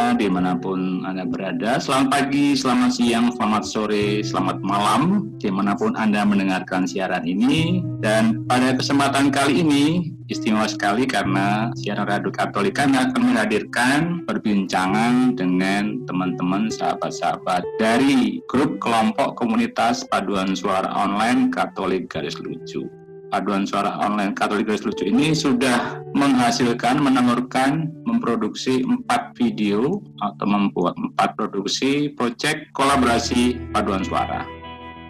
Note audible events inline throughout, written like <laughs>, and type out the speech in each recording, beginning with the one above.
Katolikana di mana pun Anda berada, selamat pagi, selamat siang, selamat sore, selamat malam, di mana pun Anda mendengarkan siaran ini. Dan pada kesempatan kali ini, istimewa sekali karena siaran Radio Katolikana akan menghadirkan perbincangan dengan teman-teman sahabat-sahabat dari grup kelompok komunitas paduan suara online Katolik Garis Lucu paduan suara online Katolik Garis Lucu ini sudah menghasilkan, menelurkan, memproduksi empat video atau membuat empat produksi proyek kolaborasi paduan suara.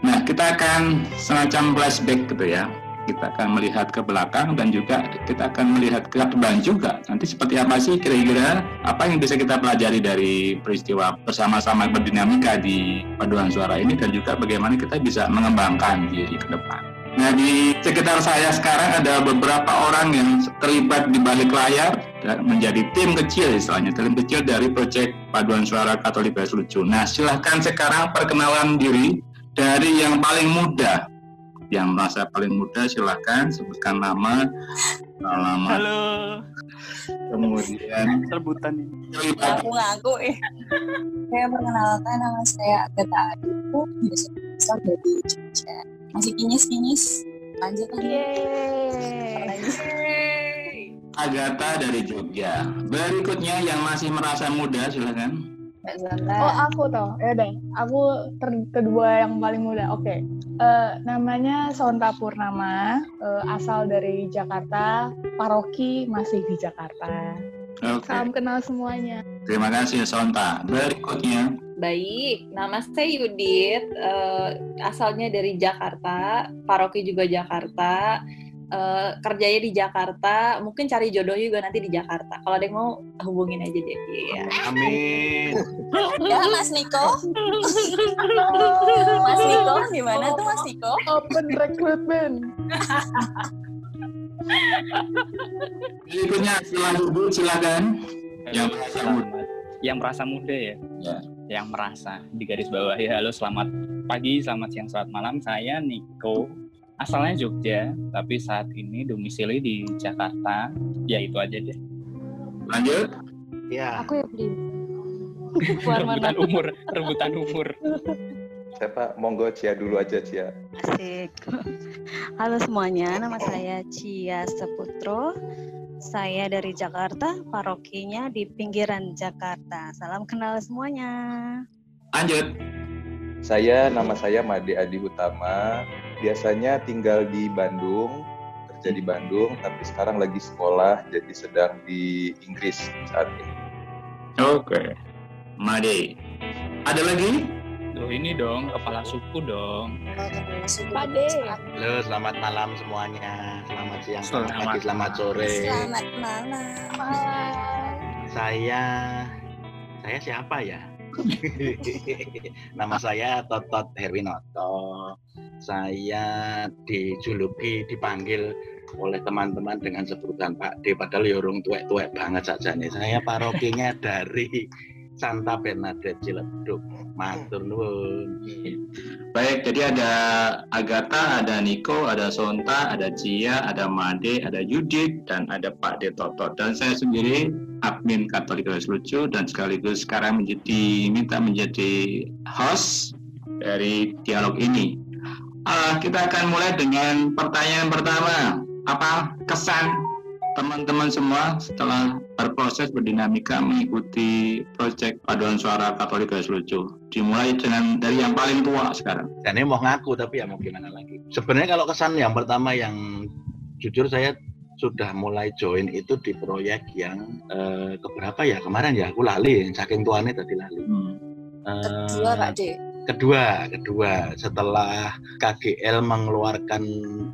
Nah, kita akan semacam flashback gitu ya. Kita akan melihat ke belakang dan juga kita akan melihat ke depan juga. Nanti seperti apa sih kira-kira apa yang bisa kita pelajari dari peristiwa bersama-sama berdinamika di paduan suara ini dan juga bagaimana kita bisa mengembangkan diri ke depan. Nah di sekitar saya sekarang ada beberapa orang yang terlibat di balik layar menjadi tim kecil istilahnya, tim kecil dari proyek paduan suara Katolik Bahasa Lucu. Nah silahkan sekarang perkenalan diri dari yang paling muda. Yang merasa paling muda silahkan sebutkan nama, alamat. Halo. Kemudian rebutan ini. Aku ngaku eh. Saya perkenalkan nama saya Agatha Adiku, biasa dari Jogja masih kinyis-kinyis lanjut lagi Agatha dari Jogja berikutnya yang masih merasa muda silakan Oh aku toh, ya deh. Aku ter kedua yang paling muda. Oke, okay. uh, eh, namanya Sonta Purnama, uh, asal dari Jakarta, paroki masih di Jakarta. Okay. Salam kenal semuanya. Terima kasih Sonta. Berikutnya Baik, nama saya Yudit, uh, asalnya dari Jakarta, paroki juga Jakarta, uh, kerjanya di Jakarta, mungkin cari jodoh juga nanti di Jakarta. Kalau ada yang mau hubungin aja deh. Ya. Amin. ya Mas Niko. <laughs> Mas Niko, gimana tuh Mas Niko? Open recruitment. <laughs> Berikutnya silakan silakan. Yang merasa muda. Yang merasa muda ya. ya. Yang merasa di garis bawah ya. Halo selamat pagi selamat siang selamat malam. Saya Niko asalnya Jogja tapi saat ini domisili di Jakarta. Ya itu aja deh. Lanjut. Ya. Aku ya beli <laughs> rebutan umur rebutan umur Siapa? Monggo Cia dulu aja Cia. Asik. <laughs> Halo semuanya, nama saya Cia Seputro. Saya dari Jakarta, parokinya di pinggiran Jakarta. Salam kenal semuanya. Lanjut. Saya nama saya Made Adi Utama. Biasanya tinggal di Bandung, kerja di Bandung, tapi sekarang lagi sekolah, jadi sedang di Inggris saat ini. Oke, Made. Ada lagi? Loh ini dong, kepala suku dong. Pade. Halo, selamat malam semuanya. Selamat siang, selamat, selamat pagi, selamat sore. Selamat malam. Saya, saya siapa ya? <laughs> Nama saya Totot Herwinoto. Saya dijuluki, dipanggil oleh teman-teman dengan sebutan Pak D. Padahal yorong ya tuwek-tuwek banget saja nih. Saya parokinya dari Santa Bernadette Ciledug. Matur nuwun. Baik, jadi ada Agatha, ada Niko, ada Sonta, ada Cia, ada Made, ada Yudit, dan ada Pak De Toto. Dan saya sendiri admin Katolik Lucu dan sekaligus sekarang menjadi minta menjadi host dari dialog ini. Uh, kita akan mulai dengan pertanyaan pertama. Apa kesan teman-teman semua setelah berproses berdinamika mengikuti proyek paduan suara Katolik Garis Lucu. Dimulai dengan dari yang paling tua sekarang. Dan ini mau ngaku tapi ya mau gimana lagi. Sebenarnya kalau kesan yang pertama yang jujur saya sudah mulai join itu di proyek yang eh, keberapa ya kemarin ya aku lali saking tuanya tadi lali. Hmm. Eh, Kedua Pak D kedua kedua. Setelah KGL mengeluarkan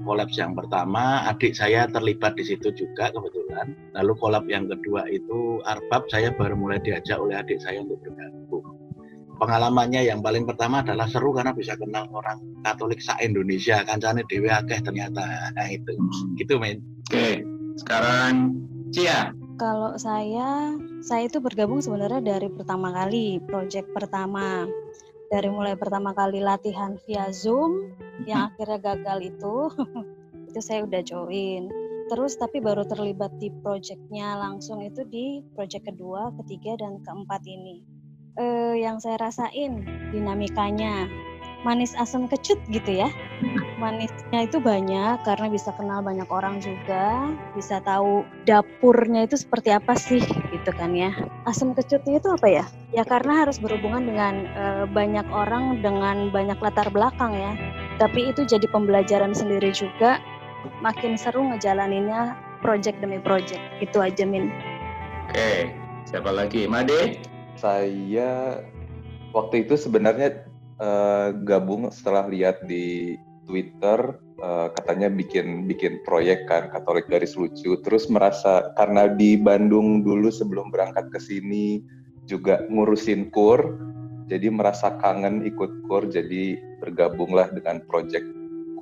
kolaps yang pertama adik saya terlibat di situ juga kebetulan. Lalu kolab yang kedua itu Arbab saya baru mulai diajak oleh adik saya untuk bergabung. Pengalamannya yang paling pertama adalah seru karena bisa kenal orang Katolik sa Indonesia kancane dewe akeh ternyata. Nah, itu. Hmm. gitu men oke sekarang Cia. Kalau saya saya itu bergabung sebenarnya dari pertama kali proyek pertama dari mulai pertama kali latihan via Zoom yang akhirnya gagal itu <laughs> itu saya udah join. Terus tapi baru terlibat di proyeknya langsung itu di proyek kedua, ketiga dan keempat ini. Eh, yang saya rasain dinamikanya manis asam kecut gitu ya. Manisnya itu banyak karena bisa kenal banyak orang juga, bisa tahu dapurnya itu seperti apa sih gitu kan ya. Asam kecutnya itu apa ya? Ya karena harus berhubungan dengan e, banyak orang dengan banyak latar belakang ya. Tapi itu jadi pembelajaran sendiri juga. Makin seru ngejalaninnya project demi project. Itu aja Min. Oke, siapa lagi? Made? Saya waktu itu sebenarnya uh, gabung setelah lihat di Twitter uh, katanya bikin bikin proyek kan Katolik garis lucu. Terus merasa karena di Bandung dulu sebelum berangkat ke sini juga ngurusin kur jadi merasa kangen ikut kur jadi bergabunglah dengan proyek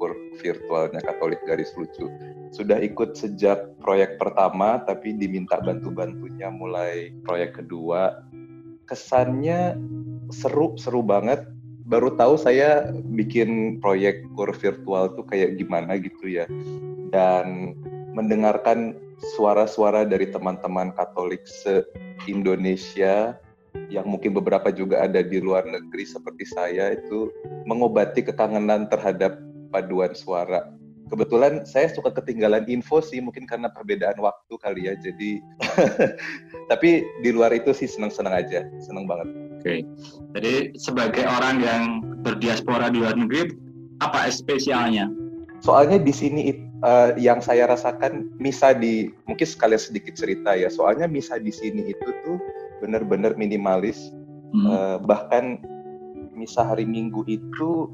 kur virtualnya Katolik garis lucu. Sudah ikut sejak proyek pertama tapi diminta bantu-bantunya mulai proyek kedua. Kesannya seru seru banget baru tahu saya bikin proyek core virtual tuh kayak gimana gitu ya dan mendengarkan suara-suara dari teman-teman Katolik se-Indonesia yang mungkin beberapa juga ada di luar negeri seperti saya itu mengobati kekangenan terhadap paduan suara. Kebetulan saya suka ketinggalan info sih mungkin karena perbedaan waktu kali ya. Jadi <laughs> tapi di luar itu sih senang-senang aja, senang banget. Oke. Jadi sebagai orang yang berdiaspora di luar negeri, apa spesialnya? Soalnya di sini uh, yang saya rasakan misa di mungkin sekalian sedikit cerita ya. Soalnya misa di sini itu tuh benar-benar minimalis. Hmm. Uh, bahkan misa hari Minggu itu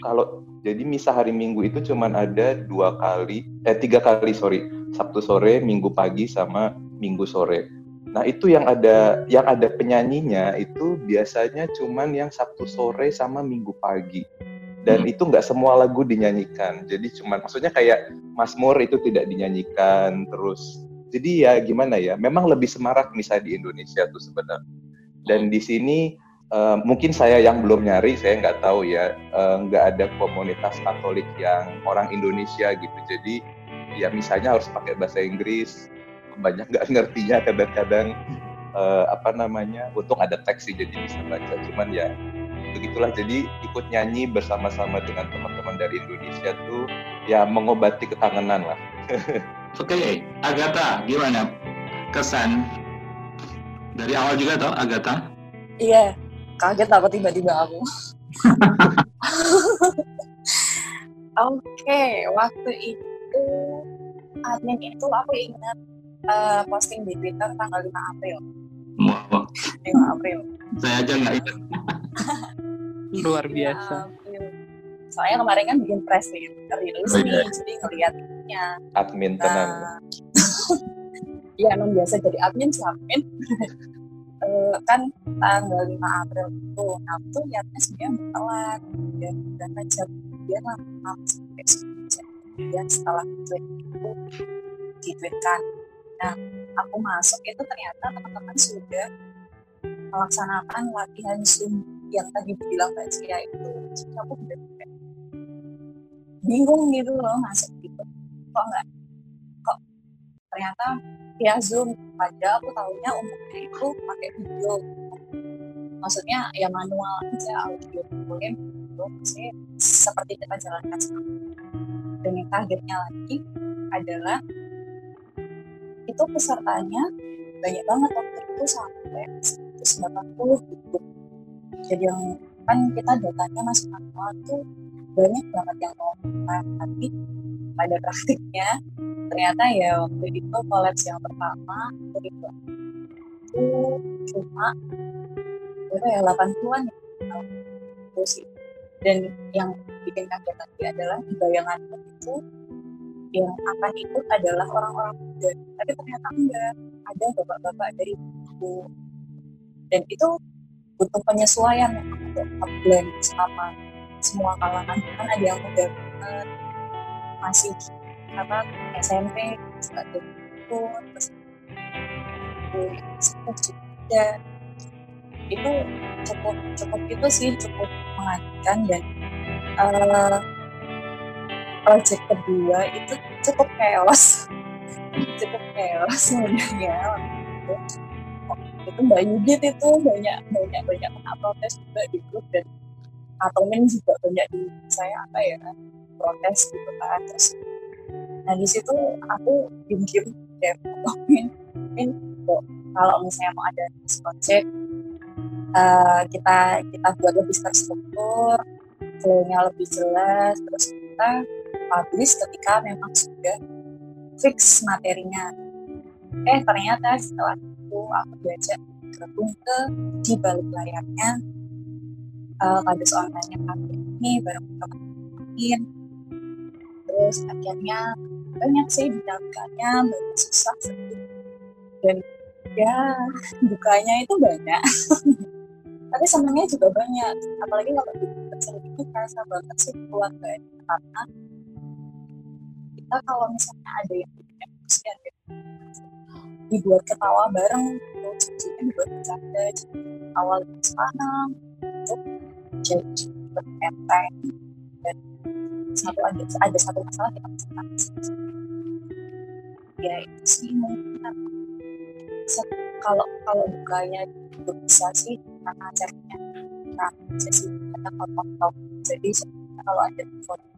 kalau jadi misa hari Minggu itu cuma ada dua kali, eh tiga kali sorry, Sabtu sore, Minggu pagi sama Minggu sore Nah itu yang ada yang ada penyanyinya itu biasanya cuman yang Sabtu sore sama Minggu pagi. Dan hmm. itu nggak semua lagu dinyanyikan. Jadi cuman maksudnya kayak Mazmur itu tidak dinyanyikan terus jadi ya gimana ya memang lebih semarak misalnya di Indonesia tuh sebenarnya. Dan di sini uh, mungkin saya yang belum nyari saya nggak tahu ya uh, nggak ada komunitas Katolik yang orang Indonesia gitu. Jadi ya misalnya harus pakai bahasa Inggris banyak nggak ngertinya kadang-kadang uh, apa namanya untung ada teks sih jadi bisa baca. Cuman ya begitulah. Jadi ikut nyanyi bersama-sama dengan teman-teman dari Indonesia tuh ya mengobati kekangenan lah. <laughs> Oke okay. Agatha gimana? Kesan? Dari awal juga toh Agatha? Iya kaget apa tiba-tiba aku. <laughs> Oke okay, waktu itu admin itu aku ingat uh, posting di Twitter tanggal 5 April. Wow. 5 April. Saya aja nggak ingat. Luar biasa. Ya, Soalnya kemarin kan bikin press release oh, iya. jadi ngeliatnya. Admin tenang. Nah, <laughs> Iya, emang biasa jadi admin sih admin. uh, <laughs> kan tanggal 5 April itu, nah itu lihatnya sebenarnya telat dan berapa jam kemudian lah sampai 10 jam kemudian setelah itu ditweetkan Nah, aku masuk itu ternyata teman-teman sudah melaksanakan latihan Zoom yang tadi bilang Mbak Cia itu. Jadi aku benar bingung gitu loh masuk gitu. Kok enggak? Kok ternyata via Zoom aja aku tahunya umumnya itu pakai video. Maksudnya ya manual aja audio mungkin itu sih seperti kita jalankan sekarang. Dan yang kagetnya lagi adalah itu pesertanya banyak banget waktu itu sampai 180 gitu. Jadi yang kan kita datanya masih manual tuh banyak banget yang mau tapi pada praktiknya ternyata ya waktu itu kolaps yang pertama itu itu cuma berapa ya 80-an ya itu dan yang bikin kaget lagi adalah di bayangan itu yang akan ikut adalah orang-orang muda. Tapi ternyata enggak. Ada bapak-bapak dari itu dan itu butuh penyesuaian untuk blend sama semua kalangan. Kan ada yang muda banget masih apa SMP juga itu terus juga itu cukup cukup itu sih cukup mengagetkan dan uh, project kedua itu cukup chaos. <laughs> Cukup chaos sebenarnya. Itu Mbak Yudit itu banyak banyak banyak kena protes juga di grup dan atau juga banyak di saya apa ya protes gitu kan. Terus nah di situ aku diem-diem kayak mungkin mungkin kalau misalnya mau ada project uh, kita kita buat lebih terstruktur flow-nya lebih jelas terus kita publish ketika memang sudah fix materinya. Eh ternyata setelah itu aku diajak gabung ke di balik layarnya uh, kadus online-nya kami ini bareng teman-teman terus akhirnya banyak sih dinamikanya banyak susah dan ya dukanya itu banyak. <laughs> Tapi senangnya juga banyak. Apalagi kalau di itu kerasa banget sih keluarga karena kita kalau misalnya ada yang emosi ada dibuat ketawa bareng terus dibuat bercanda awal senang untuk jadi berenteng dan satu ada ada satu masalah kita bisa ya itu sih mungkin. Kalau kalau dukanya itu bisa sih karena chatnya nah sesi ada foto jadi kalau ada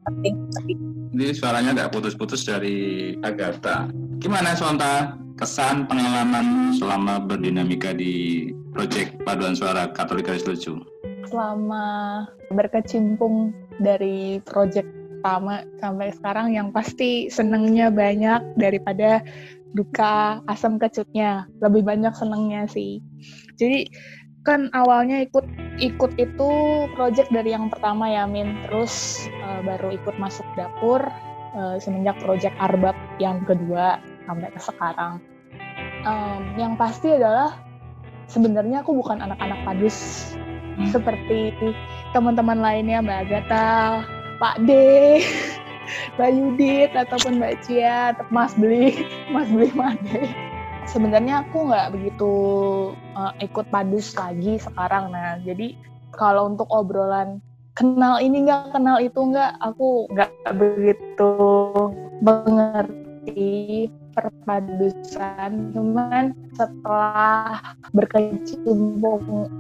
penting tapi ini suaranya nggak putus-putus dari Agatha. Gimana Sonta? Kesan pengalaman selama berdinamika di proyek paduan suara Katolik Garis Lucu? Selama berkecimpung dari proyek pertama sampai sekarang yang pasti senengnya banyak daripada duka asam kecutnya. Lebih banyak senengnya sih. Jadi kan awalnya ikut ikut itu project dari yang pertama ya Min terus uh, baru ikut masuk dapur uh, semenjak project Arbab yang kedua sampai ke sekarang um, yang pasti adalah sebenarnya aku bukan anak-anak padus hmm. seperti teman-teman lainnya Mbak Agatha Pak D, <laughs> Mbak Yudit ataupun Mbak Cia Mas Beli, <laughs> Mas Beli Made. Sebenarnya aku nggak begitu uh, ikut padus lagi sekarang. Nah, jadi kalau untuk obrolan kenal ini nggak kenal itu nggak, aku nggak begitu mengerti perpadusan. Cuman setelah berkecimpung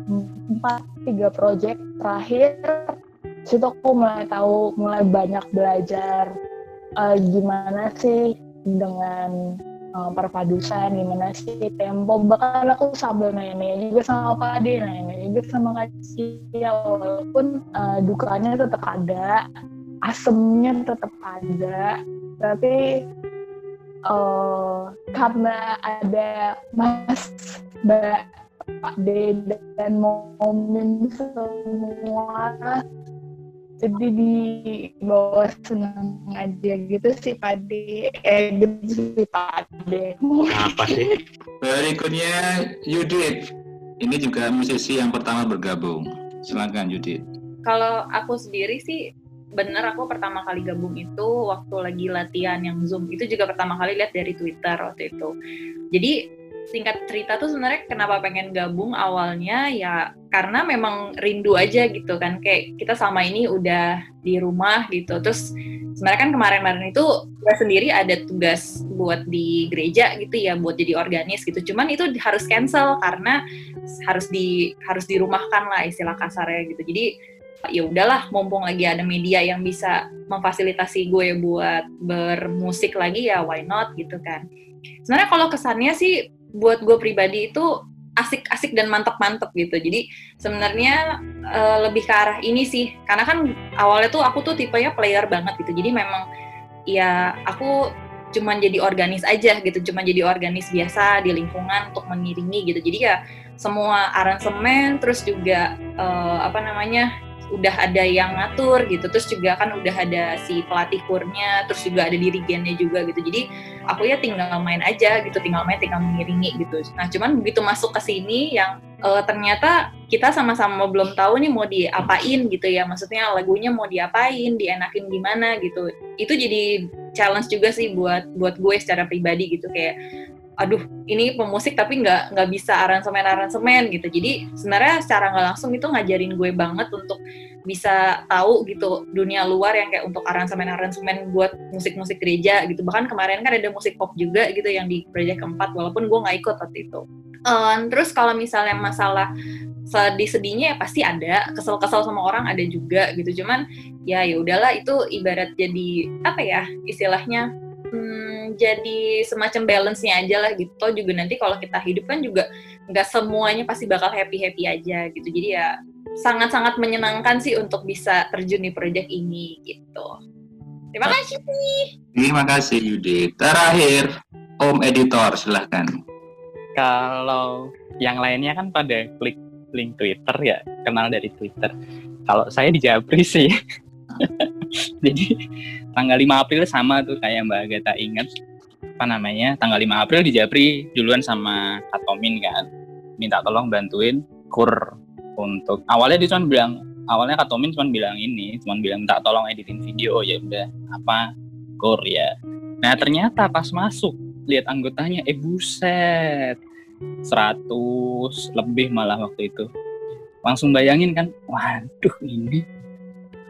empat tiga proyek terakhir situ aku mulai tahu mulai banyak belajar uh, gimana sih dengan uh, perpadusan gimana sih tempo. Bahkan aku sambil nanya juga sama Pak Ade nanya juga sama Kak Cia walaupun uh, dukanya tetap ada asemnya tetap ada tapi uh, karena ada Mas Mbak Pak D dan momen semua jadi di bawah senang aja gitu sih Pade. Eh gitu sih Pade. Apa sih? Berikutnya Yudit. Ini juga musisi yang pertama bergabung. Silakan Yudit. Kalau aku sendiri sih bener aku pertama kali gabung itu waktu lagi latihan yang zoom. Itu juga pertama kali lihat dari Twitter waktu itu. Jadi singkat cerita tuh sebenarnya kenapa pengen gabung awalnya ya karena memang rindu aja gitu kan. Kayak kita sama ini udah di rumah gitu. Terus sebenarnya kan kemarin-kemarin itu gue sendiri ada tugas buat di gereja gitu ya buat jadi organis gitu. Cuman itu harus cancel karena harus di harus dirumahkan lah istilah kasarnya gitu. Jadi ya udahlah mumpung lagi ada media yang bisa memfasilitasi gue buat bermusik lagi ya why not gitu kan. Sebenarnya kalau kesannya sih buat gue pribadi itu asik-asik dan mantep-mantep gitu. Jadi sebenarnya uh, lebih ke arah ini sih, karena kan awalnya tuh aku tuh tipenya player banget gitu. Jadi memang ya aku cuman jadi organis aja gitu, cuman jadi organis biasa di lingkungan untuk mengiringi gitu. Jadi ya semua aransemen, terus juga uh, apa namanya udah ada yang ngatur gitu. Terus juga kan udah ada si pelatih kurnya terus juga ada dirigennya juga gitu. Jadi aku ya tinggal main aja gitu tinggal main tinggal mengiringi gitu. Nah cuman begitu masuk ke sini yang uh, ternyata kita sama-sama belum tahu nih mau diapain gitu ya. Maksudnya lagunya mau diapain dienakin gimana gitu. Itu jadi challenge juga sih buat buat gue secara pribadi gitu. Kayak aduh ini pemusik tapi nggak nggak bisa aransemen aransemen gitu. Jadi sebenarnya secara nggak langsung itu ngajarin gue banget untuk bisa tahu gitu dunia luar yang kayak untuk aransemen aransemen buat musik musik gereja gitu. Bahkan kemarin kan ada musik pop juga gitu yang di gereja keempat walaupun gue nggak ikut waktu itu. Um, terus kalau misalnya masalah sedih-sedihnya ya pasti ada kesel-kesel sama orang ada juga gitu. Cuman ya ya udahlah itu ibarat jadi apa ya istilahnya hmm, jadi semacam balance-nya aja lah gitu. Toh juga nanti kalau kita hidup kan juga nggak semuanya pasti bakal happy-happy aja gitu. Jadi ya sangat-sangat menyenangkan sih untuk bisa terjun di proyek ini gitu. Terima kasih. Terima kasih Yudi. Terakhir, Om Editor silahkan. Kalau yang lainnya kan pada klik link Twitter ya, kenal dari Twitter. Kalau saya di Japri sih, <laughs> Jadi tanggal 5 April sama tuh kayak Mbak Agatha ingat. Apa namanya tanggal 5 April di Japri duluan sama Katomin kan. Minta tolong bantuin kur untuk awalnya dia cuma bilang awalnya Katomin cuma bilang ini cuma bilang minta tolong editin video ya udah. Apa? Kur ya. Nah ternyata pas masuk lihat anggotanya eh buset. 100 lebih malah waktu itu. Langsung bayangin kan waduh ini.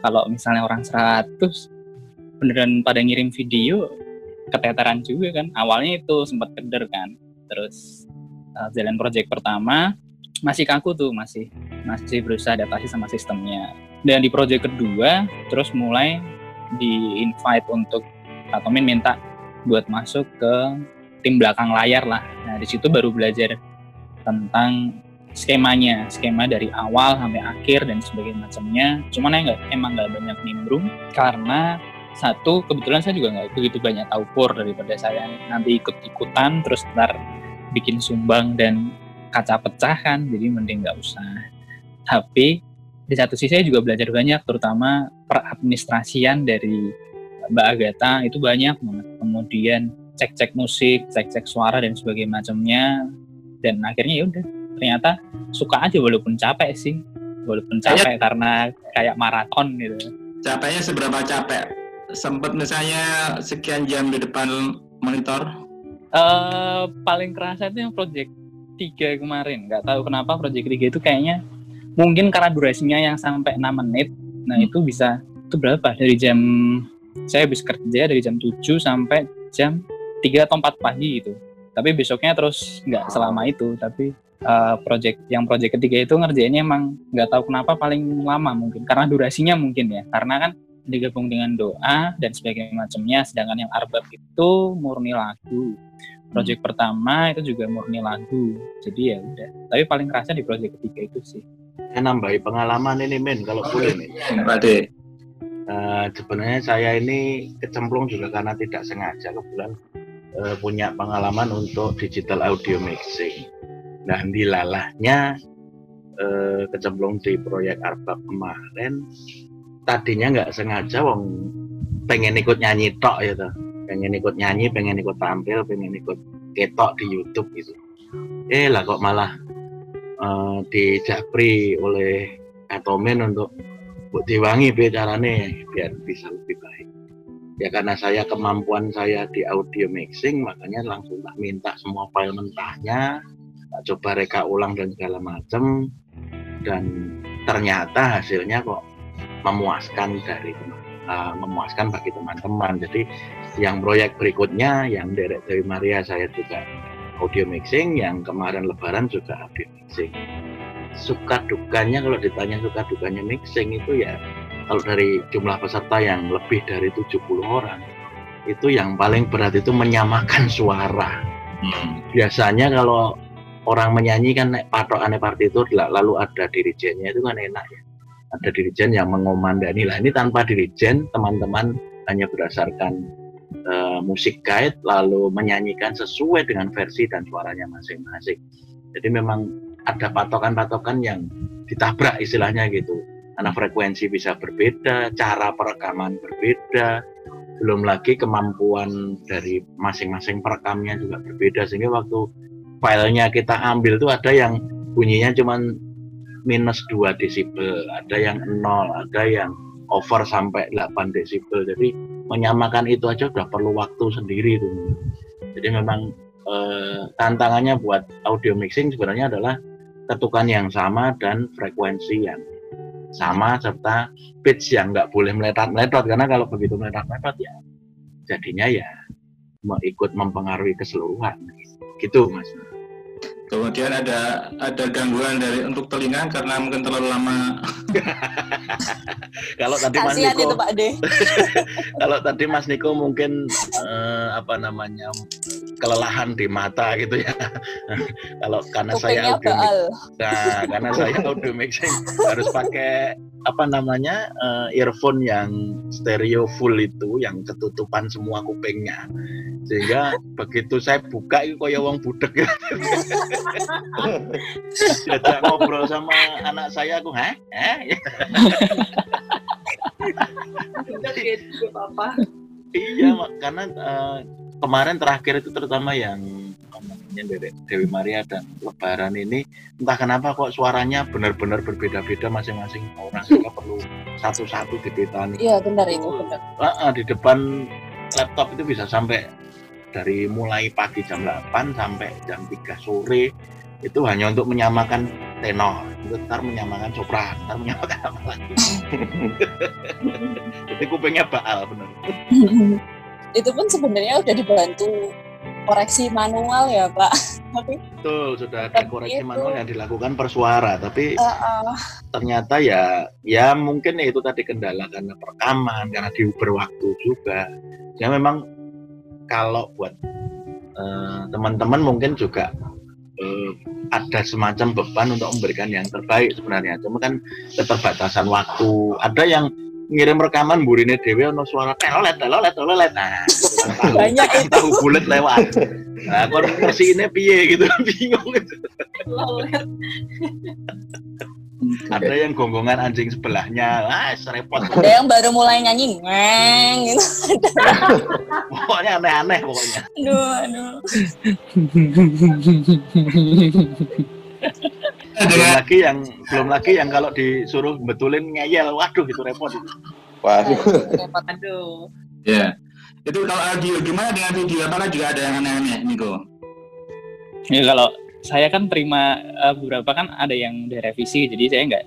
Kalau misalnya orang 100 beneran pada ngirim video keteteran juga kan. Awalnya itu sempat keder kan. Terus uh, jalan project pertama masih kaku tuh masih masih berusaha adaptasi sama sistemnya. Dan di project kedua terus mulai di invite untuk Atomin minta buat masuk ke tim belakang layar lah. Nah di situ baru belajar tentang skemanya, skema dari awal sampai akhir dan sebagainya macamnya. Cuman ya emang nggak banyak nimbrung karena satu kebetulan saya juga nggak begitu banyak tahu pur daripada saya. Nanti ikut-ikutan terus ntar bikin sumbang dan kaca pecah kan jadi mending nggak usah. Tapi di satu sisi saya juga belajar banyak terutama peradministrasian dari Mbak Agatha itu banyak banget. Kemudian cek-cek musik cek-cek suara dan sebagainya macamnya dan akhirnya ya udah. Ternyata suka aja walaupun capek sih. Walaupun capek karena kayak maraton gitu. Capeknya seberapa capek sempet misalnya sekian jam di depan monitor? Uh, paling kerasa itu yang project tiga kemarin. Nggak tahu kenapa project tiga itu kayaknya mungkin karena durasinya yang sampai 6 menit. Nah itu bisa itu berapa? Dari jam saya habis kerja dari jam 7 sampai jam 3 atau 4 pagi gitu. Tapi besoknya terus nggak selama itu. Tapi uh, project yang project ketiga itu ngerjainnya emang nggak tahu kenapa paling lama mungkin. Karena durasinya mungkin ya. Karena kan digabung dengan doa dan sebagainya macamnya sedangkan yang arbab itu murni lagu. Project hmm. pertama itu juga murni lagu jadi ya udah. Tapi paling kerasa di project ketiga itu sih. Saya nambahi pengalaman ini men kalau boleh nih Pade. Uh, sebenarnya saya ini kecemplung juga karena tidak sengaja kebetulan uh, punya pengalaman untuk digital audio mixing. Nah, dilalahnya eh, kecemplung di proyek Arbab kemarin, tadinya nggak sengaja wong pengen ikut nyanyi tok ya tuh. Pengen ikut nyanyi, pengen ikut tampil, pengen ikut ketok di YouTube gitu. Eh lah kok malah eh, dijapri oleh Atomen untuk buat diwangi bicarane biar bisa lebih baik. Ya karena saya kemampuan saya di audio mixing, makanya langsung tak minta semua file mentahnya, coba reka ulang dan segala macam dan ternyata hasilnya kok memuaskan dari uh, memuaskan bagi teman-teman. Jadi yang proyek berikutnya yang Derek dari Maria saya juga audio mixing yang kemarin lebaran juga audio mixing. Suka dukanya kalau ditanya suka dukanya mixing itu ya kalau dari jumlah peserta yang lebih dari 70 orang itu yang paling berat itu menyamakan suara. Hmm. biasanya kalau orang menyanyi kan naik aneh partitur lalu ada dirijennya itu kan enak ya ada dirijen yang mengomandani. Lah ini tanpa dirijen teman-teman hanya berdasarkan uh, musik guide lalu menyanyikan sesuai dengan versi dan suaranya masing-masing. Jadi memang ada patokan-patokan yang ditabrak istilahnya gitu. Karena frekuensi bisa berbeda cara perekaman berbeda belum lagi kemampuan dari masing-masing perekamnya juga berbeda. Sehingga waktu filenya kita ambil tuh ada yang bunyinya cuma minus 2 desibel, ada yang 0, ada yang over sampai 8 desibel. Jadi menyamakan itu aja udah perlu waktu sendiri tuh. Jadi memang eh, tantangannya buat audio mixing sebenarnya adalah ketukan yang sama dan frekuensi yang sama serta pitch yang nggak boleh meletot-meletot karena kalau begitu meletot-meletot ya jadinya ya ikut mempengaruhi keseluruhan gitu mas Kemudian ada ada gangguan dari untuk telinga karena mungkin terlalu lama. <laughs> kalau tadi Mas Niko, itu, Pak De. <laughs> kalau tadi Mas Niko mungkin uh, apa namanya kelelahan di mata gitu ya. <laughs> kalau karena saya audio mix, nah, karena saya audio mixing harus pakai apa namanya uh, earphone yang stereo full itu yang ketutupan semua kupingnya sehingga begitu saya buka itu kayak wong budek Diajak ngobrol sama anak saya aku, hah? Hah? Iya, karena uh, kemarin terakhir itu terutama yang dari Dewi Maria dan Lebaran ini entah kenapa kok suaranya benar-benar berbeda-beda masing-masing orang <laughs> kita perlu satu-satu dipetani. Iya benar itu benar. Uh, uh, di depan laptop itu bisa sampai dari mulai pagi jam 8 sampai jam 3 sore itu hanya untuk menyamakan tenor, itu ntar menyamakan sopran, ntar menyamakan apa lagi. <laughs> Jadi kupingnya baal benar. <laughs> itu pun sebenarnya udah dibantu koreksi manual ya Pak. Tapi Betul, sudah ada koreksi itu, manual yang dilakukan per suara, tapi uh, uh, ternyata ya ya mungkin itu tadi kendala karena perekaman, karena diuber waktu juga. Ya memang kalau buat eh, teman-teman uh, mungkin juga uh, ada semacam beban untuk memberikan yang terbaik sebenarnya. Cuma kan keterbatasan waktu. Ada yang ngirim rekaman burine dewe ono suara telolet telolet telolet nah banyak itu. tahu bulat lewat. Nah konversi ini piye gitu? <laughs> Bingung. Gitu ada yang gonggongan anjing sebelahnya. Ah repot ada yang baru mulai nyanyi ngeng gitu. Pokoknya aneh-aneh pokoknya. Aduh aduh. Belum lagi yang belum lagi yang kalau disuruh betulin ngeyel. Waduh itu repot itu. Waduh. Repot aduh. Ya itu kalau audio gimana dengan video? Apakah juga ada yang aneh-aneh Niko ya kalau saya kan terima uh, beberapa kan ada yang udah revisi jadi saya nggak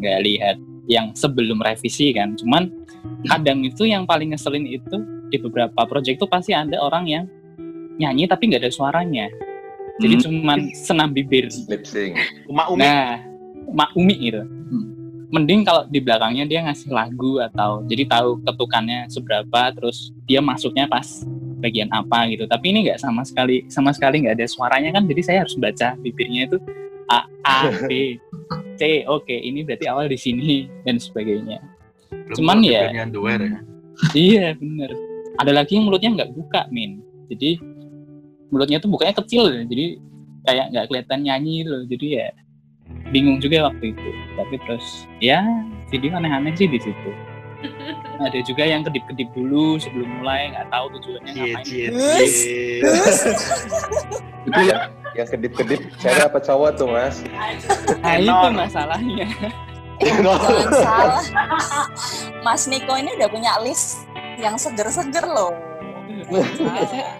nggak lihat yang sebelum revisi kan. Cuman kadang itu yang paling ngeselin itu di beberapa project tuh pasti ada orang yang nyanyi tapi nggak ada suaranya. Jadi hmm. cuman senam bibir. Lip sync. Nah mak umi gitu. Hmm. mending kalau di belakangnya dia ngasih lagu atau jadi tahu ketukannya seberapa terus dia masuknya pas bagian apa gitu. Tapi ini nggak sama sekali sama sekali nggak ada suaranya kan. Jadi saya harus baca bibirnya itu a a b c oke okay, ini berarti awal di sini dan sebagainya. Belum cuman ya, ya? Iya bener. Ada lagi yang mulutnya nggak buka min. Jadi mulutnya tuh bukanya kecil jadi kayak nggak kelihatan nyanyi gitu loh. Jadi ya bingung juga waktu itu. Tapi terus ya video aneh-aneh sih di situ <laughs> ada juga yang kedip-kedip dulu sebelum mulai nggak tahu tujuannya ngapain. <laughs> itu ya. Yang kedip-kedip cewek apa cowok tuh mas? Nah itu masalahnya. Jangan salah. Mas Niko ini udah punya list yang seger-seger loh.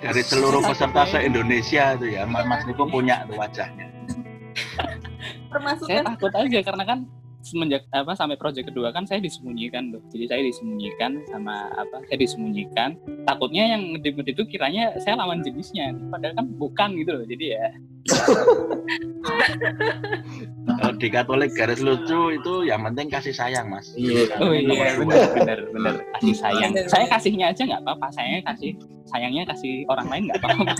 Dari seluruh peserta se Indonesia itu ya Mas Niko punya tuh wajahnya. Termasuk saya takut aja karena kan semenjak apa sampai proyek kedua kan saya disembunyikan tuh. Jadi saya disembunyikan sama apa saya disembunyikan. Takutnya yang ngedip itu kiranya saya lawan jenisnya. Padahal kan bukan gitu loh jadi ya. Kalau di Katolik garis lucu itu yang penting kasih sayang mas. Iya. Oh iya benar benar benar. Kasih sayang. Saya kasihnya aja nggak apa-apa. Saya kasih sayangnya kasih orang lain nggak apa-apa. <laughs>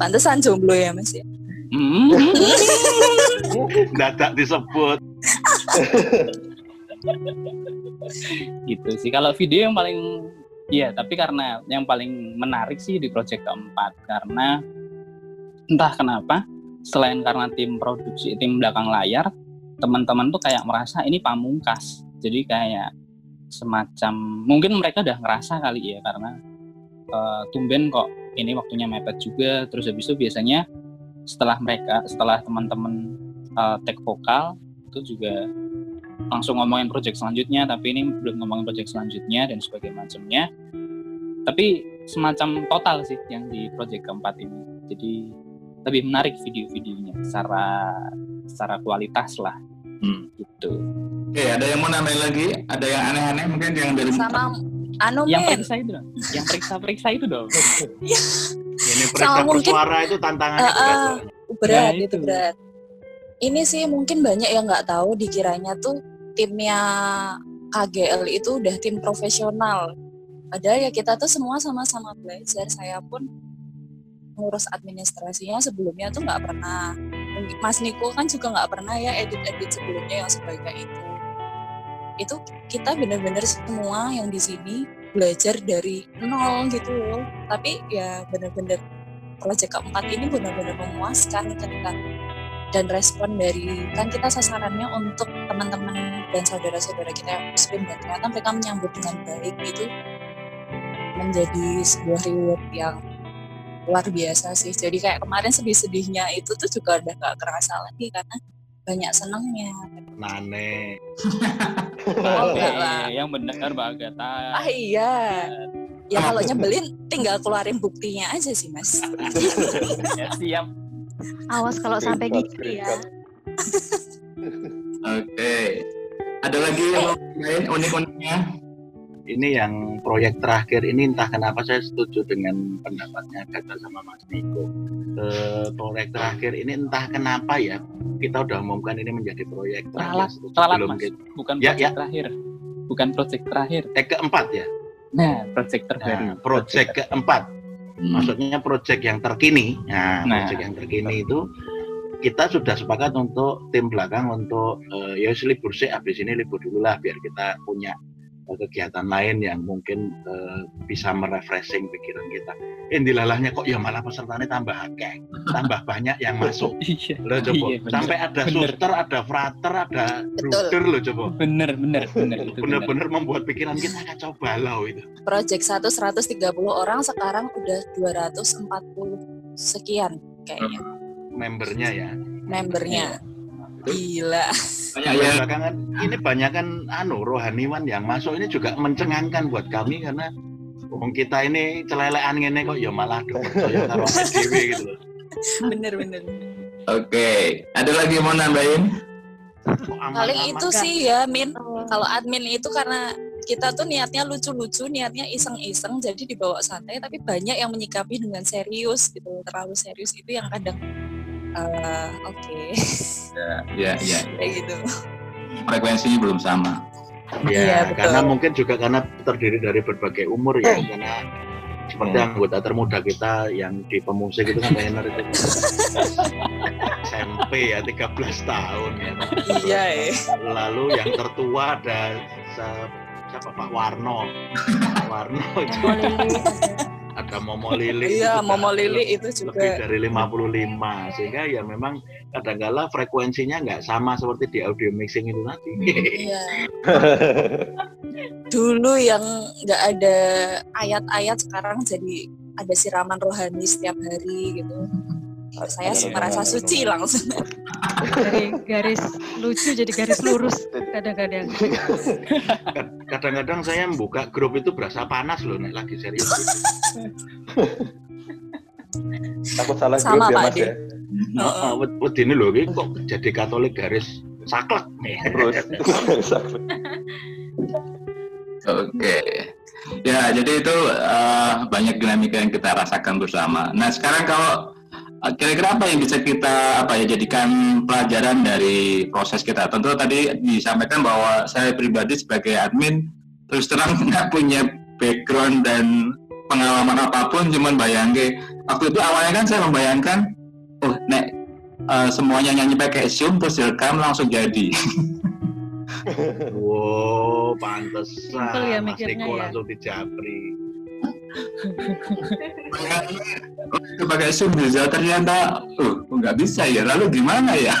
Pantesan jomblo ya mas ya Hmm. <laughs> Dadak disebut. gitu sih. Kalau video yang paling Iya, tapi karena yang paling menarik sih di project keempat karena entah kenapa selain karena tim produksi, tim belakang layar, teman-teman tuh kayak merasa ini pamungkas. Jadi kayak semacam mungkin mereka udah ngerasa kali ya karena uh, tumben kok ini waktunya mepet juga. Terus habis itu biasanya setelah mereka setelah teman-teman uh, take vokal itu juga langsung ngomongin project selanjutnya tapi ini belum ngomongin project selanjutnya dan sebagainya macamnya tapi semacam total sih yang di project keempat ini. Jadi lebih menarik video-videonya secara secara kualitas lah. Hmm. Gitu. Oke, ada yang mau nambahin lagi? Ada yang aneh-aneh mungkin yang dari sama anu Yang periksa itu dong. Yang periksa-periksa itu dong. <laughs> Ini Sama mungkin- bersuara itu tantangannya berat ah. loh. berat Ya, itu itu. berat ini sih mungkin banyak yang nggak tahu dikiranya tuh timnya KGL itu udah tim profesional padahal ya kita tuh semua sama-sama belajar saya pun ngurus administrasinya sebelumnya tuh nggak pernah Mas Niko kan juga nggak pernah ya edit-edit sebelumnya yang sebanyak itu itu kita bener-bener semua yang di sini belajar dari nol gitu loh. Tapi ya bener-bener proyek keempat ini benar-benar memuaskan ketika dan respon dari kan kita sasarannya untuk teman-teman dan saudara-saudara kita yang muslim dan ternyata mereka menyambut dengan baik itu menjadi sebuah reward yang luar biasa sih. Jadi kayak kemarin sedih-sedihnya itu tuh juga udah gak kerasa lagi karena banyak senangnya Nane. Oh, Oke, enggak lah. yang benar Mbak Agatha. ah iya ya kalau nyebelin tinggal keluarin buktinya aja sih mas <laughs> Ya, siap. Awas kalau sampai gitu ya. Oke. Ada lagi yang mau unik-uniknya? Ini yang proyek terakhir ini entah kenapa saya setuju dengan pendapatnya Gata sama Mas Niko. Eh, proyek terakhir ini entah kenapa ya kita udah umumkan ini menjadi proyek terakhir ralat sebelum mas. kita- Bukan Ya, project ya. terakhir. Bukan project terakhir. eh keempat ya. Nah, project terbaru. Nah, proyek keempat Hmm. maksudnya proyek yang terkini. Nah, Nah. proyek yang terkini itu kita sudah sepakat untuk tim belakang untuk eh, ya libur sih habis ini libur dulu lah biar kita punya kegiatan lain yang mungkin eh, bisa merefreshing pikiran kita. Indilalahnya kok ya malah pesertanya tambah akeh, tambah banyak yang <laughs> masuk. Iya. Lo coba Iya, bener. sampai ada Bener. suster, ada frater, ada bruder lo coba. Bener, bener, bener. itu bener. Bener-bener membuat pikiran kita kacau balau itu. project 1 130 orang sekarang udah 240 sekian kayaknya Membernya ya. membernya gila Banyak yang belakangan ini banyak kan anu rohaniwan yang masuk ini juga mencengangkan buat kami karena wong kita ini celelean ngene kok ya malah do percaya <laughs> karo gitu loh. bener bener Oke. Ada lagi yang mau nambahin? Paling itu Enggak. sih ya Min kalau admin itu karena kita tuh niatnya lucu-lucu niatnya iseng-iseng jadi dibawa santai tapi banyak yang menyikapi dengan serius gitu terlalu serius itu yang kadang eh, oke Ya, <laughs> ya. kayak gitu Frekuensinya belum sama. Iya, Ya, betul. karena mungkin juga karena terdiri dari berbagai umur ya karena seperti Hmm. anggota termuda kita yang di pemusik itu kan banyak itu SMP ya 13 tahun ya. iya eh Lalu yang tertua ada siapa Pak Warno. Pak Warno itu ada. Momo Lili. iya Momo Lili itu lebih juga dari 55 sehingga ya memang kadang-kala frekuensinya nggak sama seperti di audio mixing itu tadi. iya dulu yang nggak ada ayat-ayat sekarang jadi ada siraman rohani setiap hari gitu saya sih Iya, merasa benar, suci langsung dari garis lucu jadi garis lurus kadang-kadang. <laughs> Kadang-kadang saya membuka grup itu berasa panas loh nek lagi serius. <laughs> Takut salah Sama, grup ya Pak mas ya. Heeh, wedine lho iki kok jadi Katolik garis saklek nih. Terus. <laughs> Oke. Ya, jadi itu eh, banyak dinamika yang kita rasakan bersama. Nah, sekarang kalau kira-kira apa yang bisa kita apa ya jadikan pelajaran dari proses kita? Tentu tadi disampaikan bahwa saya pribadi sebagai admin terus terang <laughs> nggak punya background dan pengalaman apa pun, cuman bayangke waktu itu awalnya kan saya membayangkan, oh, nek eh, semuanya nyanyi pakai Zoom terus direkam langsung jadi. <laughs> Wow, pantesan. Ya Mas Niko ya. langsung dijabri. <laughs> Itu pakai Zoom bisa ternyata uh nggak bisa ya? Lalu gimana ya? <laughs>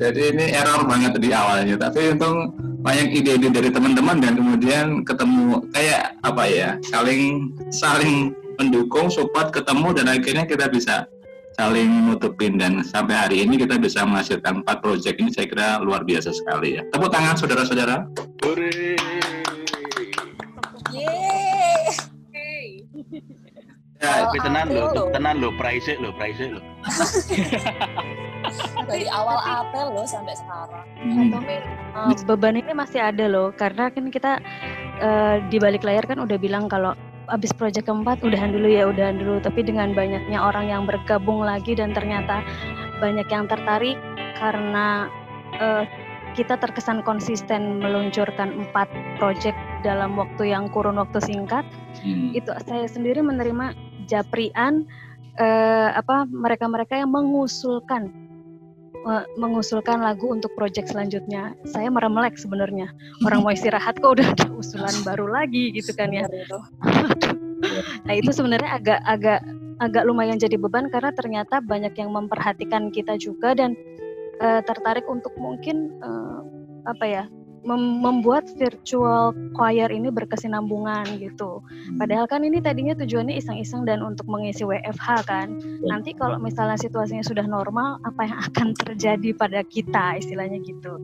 Jadi ini error banget di awalnya. Tapi untung banyak ide-ide dari teman-teman dan kemudian ketemu kayak apa ya saling saling mendukung support ketemu dan akhirnya kita bisa saling nutupin. Dan sampai hari ini kita bisa menghasilkan empat project ini saya kira luar biasa sekali ya. Tepuk tangan saudara-saudara Ya, tapi Kalau tenan aku lo, loh. tenan lo, price lo, price lo. <laughs> dari awal apel loh sampai sekarang Hmm. Uh, beban ini masih ada loh karena kan kita uh, di balik layar kan udah bilang kalau abis proyek keempat udahan dulu ya udahan dulu tapi dengan banyaknya orang yang bergabung lagi dan ternyata banyak yang tertarik karena uh, kita terkesan konsisten meluncurkan empat proyek dalam waktu yang kurun waktu singkat Hmm. itu saya sendiri menerima japrian eh, apa mereka-mereka yang mengusulkan eh, mengusulkan lagu untuk proyek selanjutnya. Saya meremelek sebenarnya. Orang mau istirahat kok udah ada usulan baru lagi gitu kan ya. <laughs> Nah, itu sebenarnya agak agak agak lumayan jadi beban karena ternyata banyak yang memperhatikan kita juga dan eh, tertarik untuk mungkin eh, apa ya? Mem- membuat virtual choir ini berkesinambungan gitu. Padahal kan ini tadinya tujuannya iseng-iseng dan untuk mengisi WFH kan. Nanti kalau misalnya situasinya sudah normal, apa yang akan terjadi pada kita istilahnya gitu.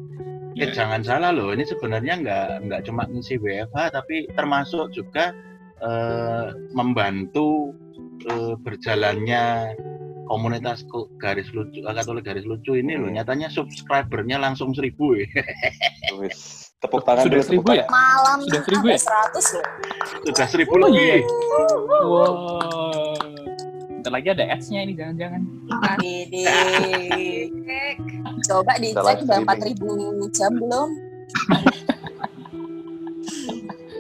Eh, jangan salah loh, ini sebenarnya nggak nggak cuma ngisi WFH, tapi termasuk juga eh, membantu eh, berjalannya komunitas ko- garis lucu, Katolik garis lucu ini loh. Nyatanya subscribernya langsung seribu ya. Tepuk tangan Sudah seribu ya? malam Sudah seribu ya? 100 loh Sudah seribu Oh, lebih. iya. Wow. Bentar lagi ada ads-nya ini jangan-jangan. <laughs> Coba dicek udah streaming. 4000 jam belum <laughs>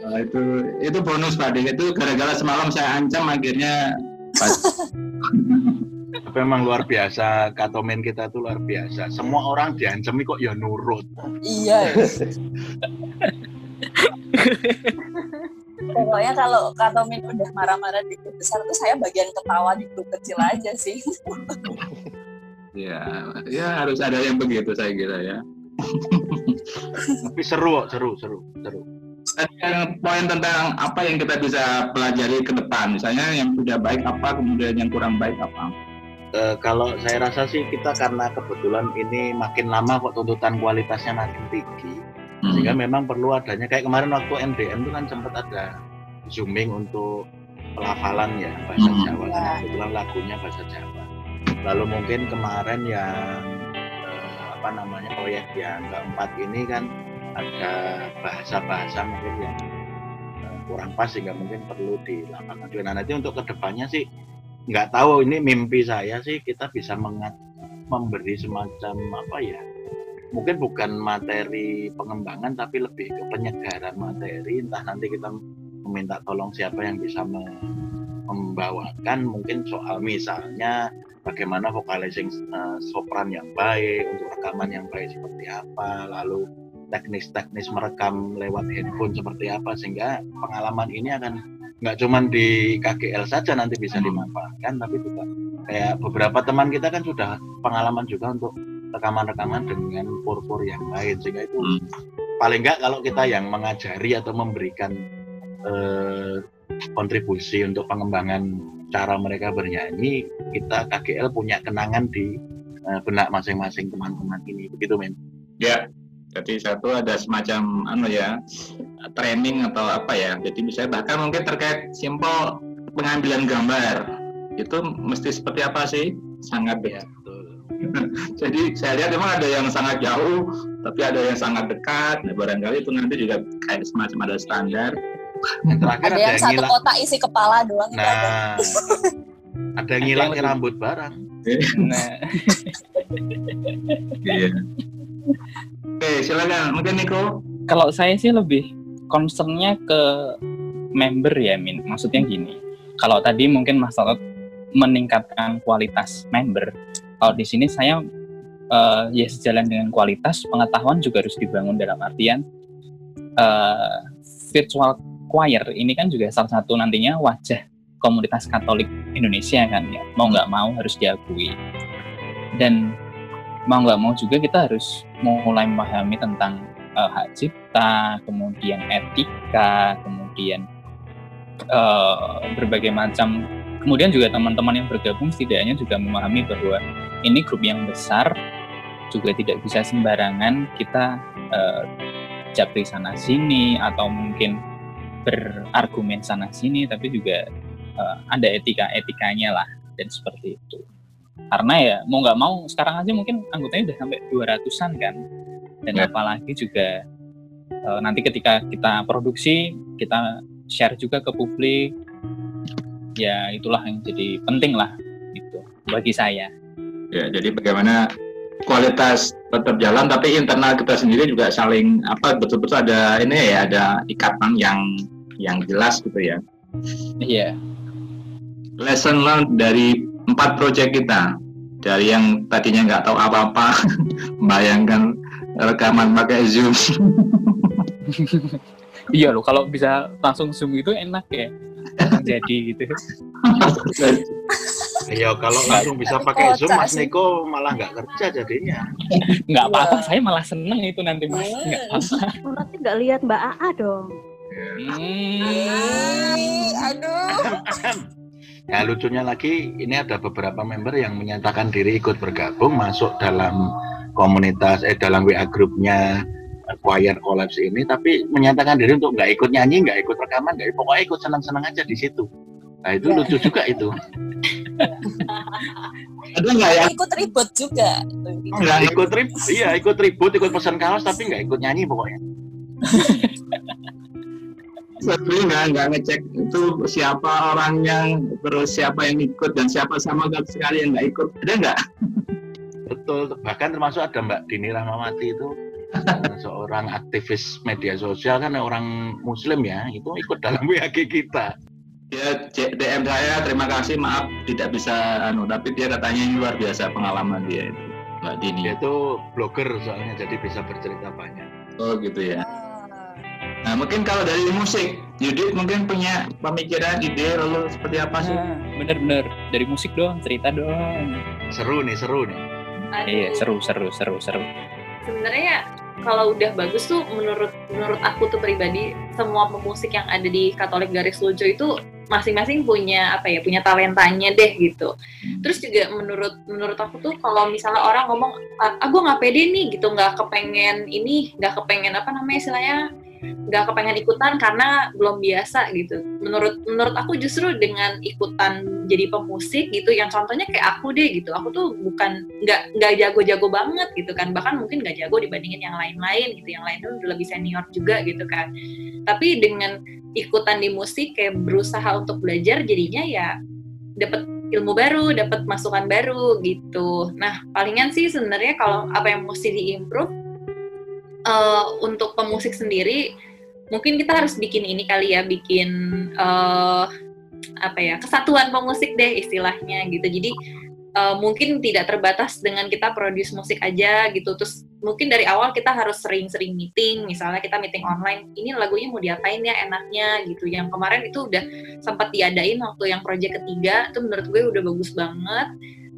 Nah, itu itu bonus Pak Dik. Itu gara-gara semalam saya ancam akhirnya pas <laughs> Tapi memang luar biasa, katomen kita tuh luar biasa. Semua orang diancami kok ya nurut. iya pokoknya kalau Katomin udah marah-marah di grup besar tuh saya bagian ketawa di grup kecil aja sih ya ya harus ada yang begitu saya kira ya. Tapi seru kok, seru, seru, seru. Dan yang poin tentang apa yang kita bisa pelajari ke depan, misalnya yang sudah baik apa, kemudian yang kurang baik apa. Eh, kalau saya rasa sih kita karena kebetulan ini makin lama kok tuntutan kualitasnya makin tinggi, Hmm. sehingga memang perlu adanya kayak kemarin waktu NDM itu kan sempat ada zooming untuk pelafalan ya bahasa Hmm. Jawa karena kebetulan lagunya bahasa Jawa. Lalu mungkin kemarin yang eh, apa namanya proyek yang keempat ini kan ada bahasa-bahasa mungkin yang eh, kurang pas sehingga mungkin perlu juga. Nah nanti untuk ke depannya sih nggak tahu ini mimpi saya sih kita bisa mengat memberi semacam apa ya mungkin bukan materi pengembangan tapi lebih ke penyegaran materi. Entah nanti kita meminta tolong siapa yang bisa me- membawakan mungkin soal misalnya bagaimana vocalizing eh, sopran yang baik untuk rekaman yang baik seperti apa lalu teknis-teknis merekam lewat handphone seperti apa sehingga pengalaman ini akan nggak cuman di KGL saja nanti bisa dimanfaatkan tapi juga kayak beberapa teman kita kan sudah pengalaman juga untuk rekaman-rekaman dengan pur-pur yang lain sehingga itu Hmm. paling nggak kalau kita yang mengajari atau memberikan eh, kontribusi untuk pengembangan cara mereka bernyanyi kita KGL punya kenangan di eh, benak masing-masing teman-teman ini. Begitu men Ya, jadi satu ada semacam anu ya training atau apa ya. Jadi misalnya bahkan mungkin terkait simpel pengambilan gambar itu mesti seperti apa sih? Sangat ya <laughs> Jadi saya lihat memang ada yang sangat jauh, tapi ada yang sangat dekat. Nah, barangkali itu nanti juga kayak semacam ada standar. yang terakhir ada ada, yang satu ngilang kotak isi kepala doang itu ada. nah ada yang ngilang rambut barang Nah, Iya. Oke, silakan. Mungkin Niko. kalau saya sih lebih concernnya ke member ya Min. Maksudnya gini, kalau tadi mungkin Mas Toto meningkatkan kualitas member, kalau di sini saya eh, ya sejalan dengan kualitas pengetahuan juga harus dibangun dalam artian eh, virtual choir ini kan juga salah satu nantinya wajah komunitas Katolik Indonesia kan ya mau nggak mau harus diakui dan mau nggak mau juga kita harus mulai memahami tentang eh, hak cipta, kemudian etika, kemudian eh, berbagai macam. Kemudian juga teman-teman yang bergabung setidaknya juga memahami bahwa ini grup yang besar, juga tidak bisa sembarangan kita eh, japri sana sini atau mungkin berargumen sana sini, tapi juga uh, ada etika etikanya lah dan seperti itu karena ya mau nggak mau sekarang aja mungkin anggotanya udah sampai 200-an kan. Dan ya. apalagi juga uh, nanti ketika kita produksi kita share juga ke publik. Ya itulah yang jadi penting lah gitu bagi saya. Ya jadi bagaimana kualitas tetap jalan tapi internal kita sendiri juga saling apa betul-betul ada ini ya ada ikatan yang yang jelas gitu ya. Iya. Lesson learned dari empat proyek kita dari yang tadinya nggak tahu apa-apa <laughs> bayangkan rekaman pakai zoom <laughs> iya loh kalau bisa langsung zoom itu enak ya jadi gitu Iya, kalau langsung bisa pakai Zoom, Mas Niko malah nggak kerja jadinya. Nggak apa-apa, saya malah seneng itu nanti Mas. Nggak apa-apa. Berarti nggak lihat Mbak AA dong. Hmm. Aduh. Nah lucunya lagi ini ada beberapa member yang menyatakan diri ikut bergabung masuk dalam komunitas eh dalam WA grupnya Choir Collapse ini tapi menyatakan diri untuk nggak ikut nyanyi, nggak ikut rekaman, nggak pokoknya ikut senang-senang aja di situ. Nah itu ya. lucu juga itu. <laughs> Ada nggak ya? Ikut ribut juga. Nggak ikut ribut, iya ikut ribut, ikut pesan kaos tapi nggak ikut nyanyi pokoknya. <laughs> sebelumnya nggak nggak ngecek itu siapa orangnya terus siapa yang ikut dan siapa sama sekali yang nggak ikut. Ada nggak? Betul. Bahkan termasuk ada Mbak Dini Rahmawati itu. <laughs> Seorang aktivis media sosial kan orang muslim ya itu ikut dalam <laughs> WAG kita. Ya DM saya terima kasih maaf tidak bisa anu tapi dia katanya luar biasa pengalaman dia itu Mbak Dini. Dia itu blogger soalnya jadi bisa bercerita banyak. Oh gitu ya Nah, mungkin kalau dari musik, Yudit mungkin punya pemikiran, ide, lalu seperti apa sih? Nah, bener-bener dari musik dong, cerita dong. Seru nih, seru nih. Aduh. Iya, seru, seru, seru, seru. Sebenarnya kalau udah bagus tuh menurut menurut aku tuh pribadi semua pemusik yang ada di Katolik Garis Lucu itu masing-masing punya apa ya punya talentanya deh gitu. Hmm. Terus juga menurut menurut aku tuh kalau misalnya orang ngomong ah, ah gue nggak pede nih gitu nggak kepengen ini nggak kepengen apa namanya istilahnya nggak kepengen ikutan karena belum biasa gitu. Menurut menurut aku justru dengan ikutan jadi pemusik gitu, yang contohnya kayak aku deh gitu, aku tuh bukan nggak nggak jago-jago banget gitu kan, bahkan mungkin nggak jago dibandingin yang lain-lain gitu, yang lain tuh udah lebih senior juga gitu kan. Tapi dengan ikutan di musik kayak berusaha untuk belajar, jadinya ya dapat ilmu baru, dapat masukan baru gitu. Nah, palingan sih sebenarnya kalau apa yang mesti diimprove uh, untuk pemusik sendiri mungkin kita harus bikin ini kali ya bikin uh, apa ya kesatuan pemusik deh istilahnya gitu. Jadi uh, mungkin tidak terbatas dengan kita produce musik aja gitu. Terus mungkin dari awal kita harus sering-sering meeting misalnya kita meeting online ini lagunya mau diapain ya enaknya gitu. Yang kemarin itu udah sempat diadain waktu yang project ketiga itu menurut gue udah bagus banget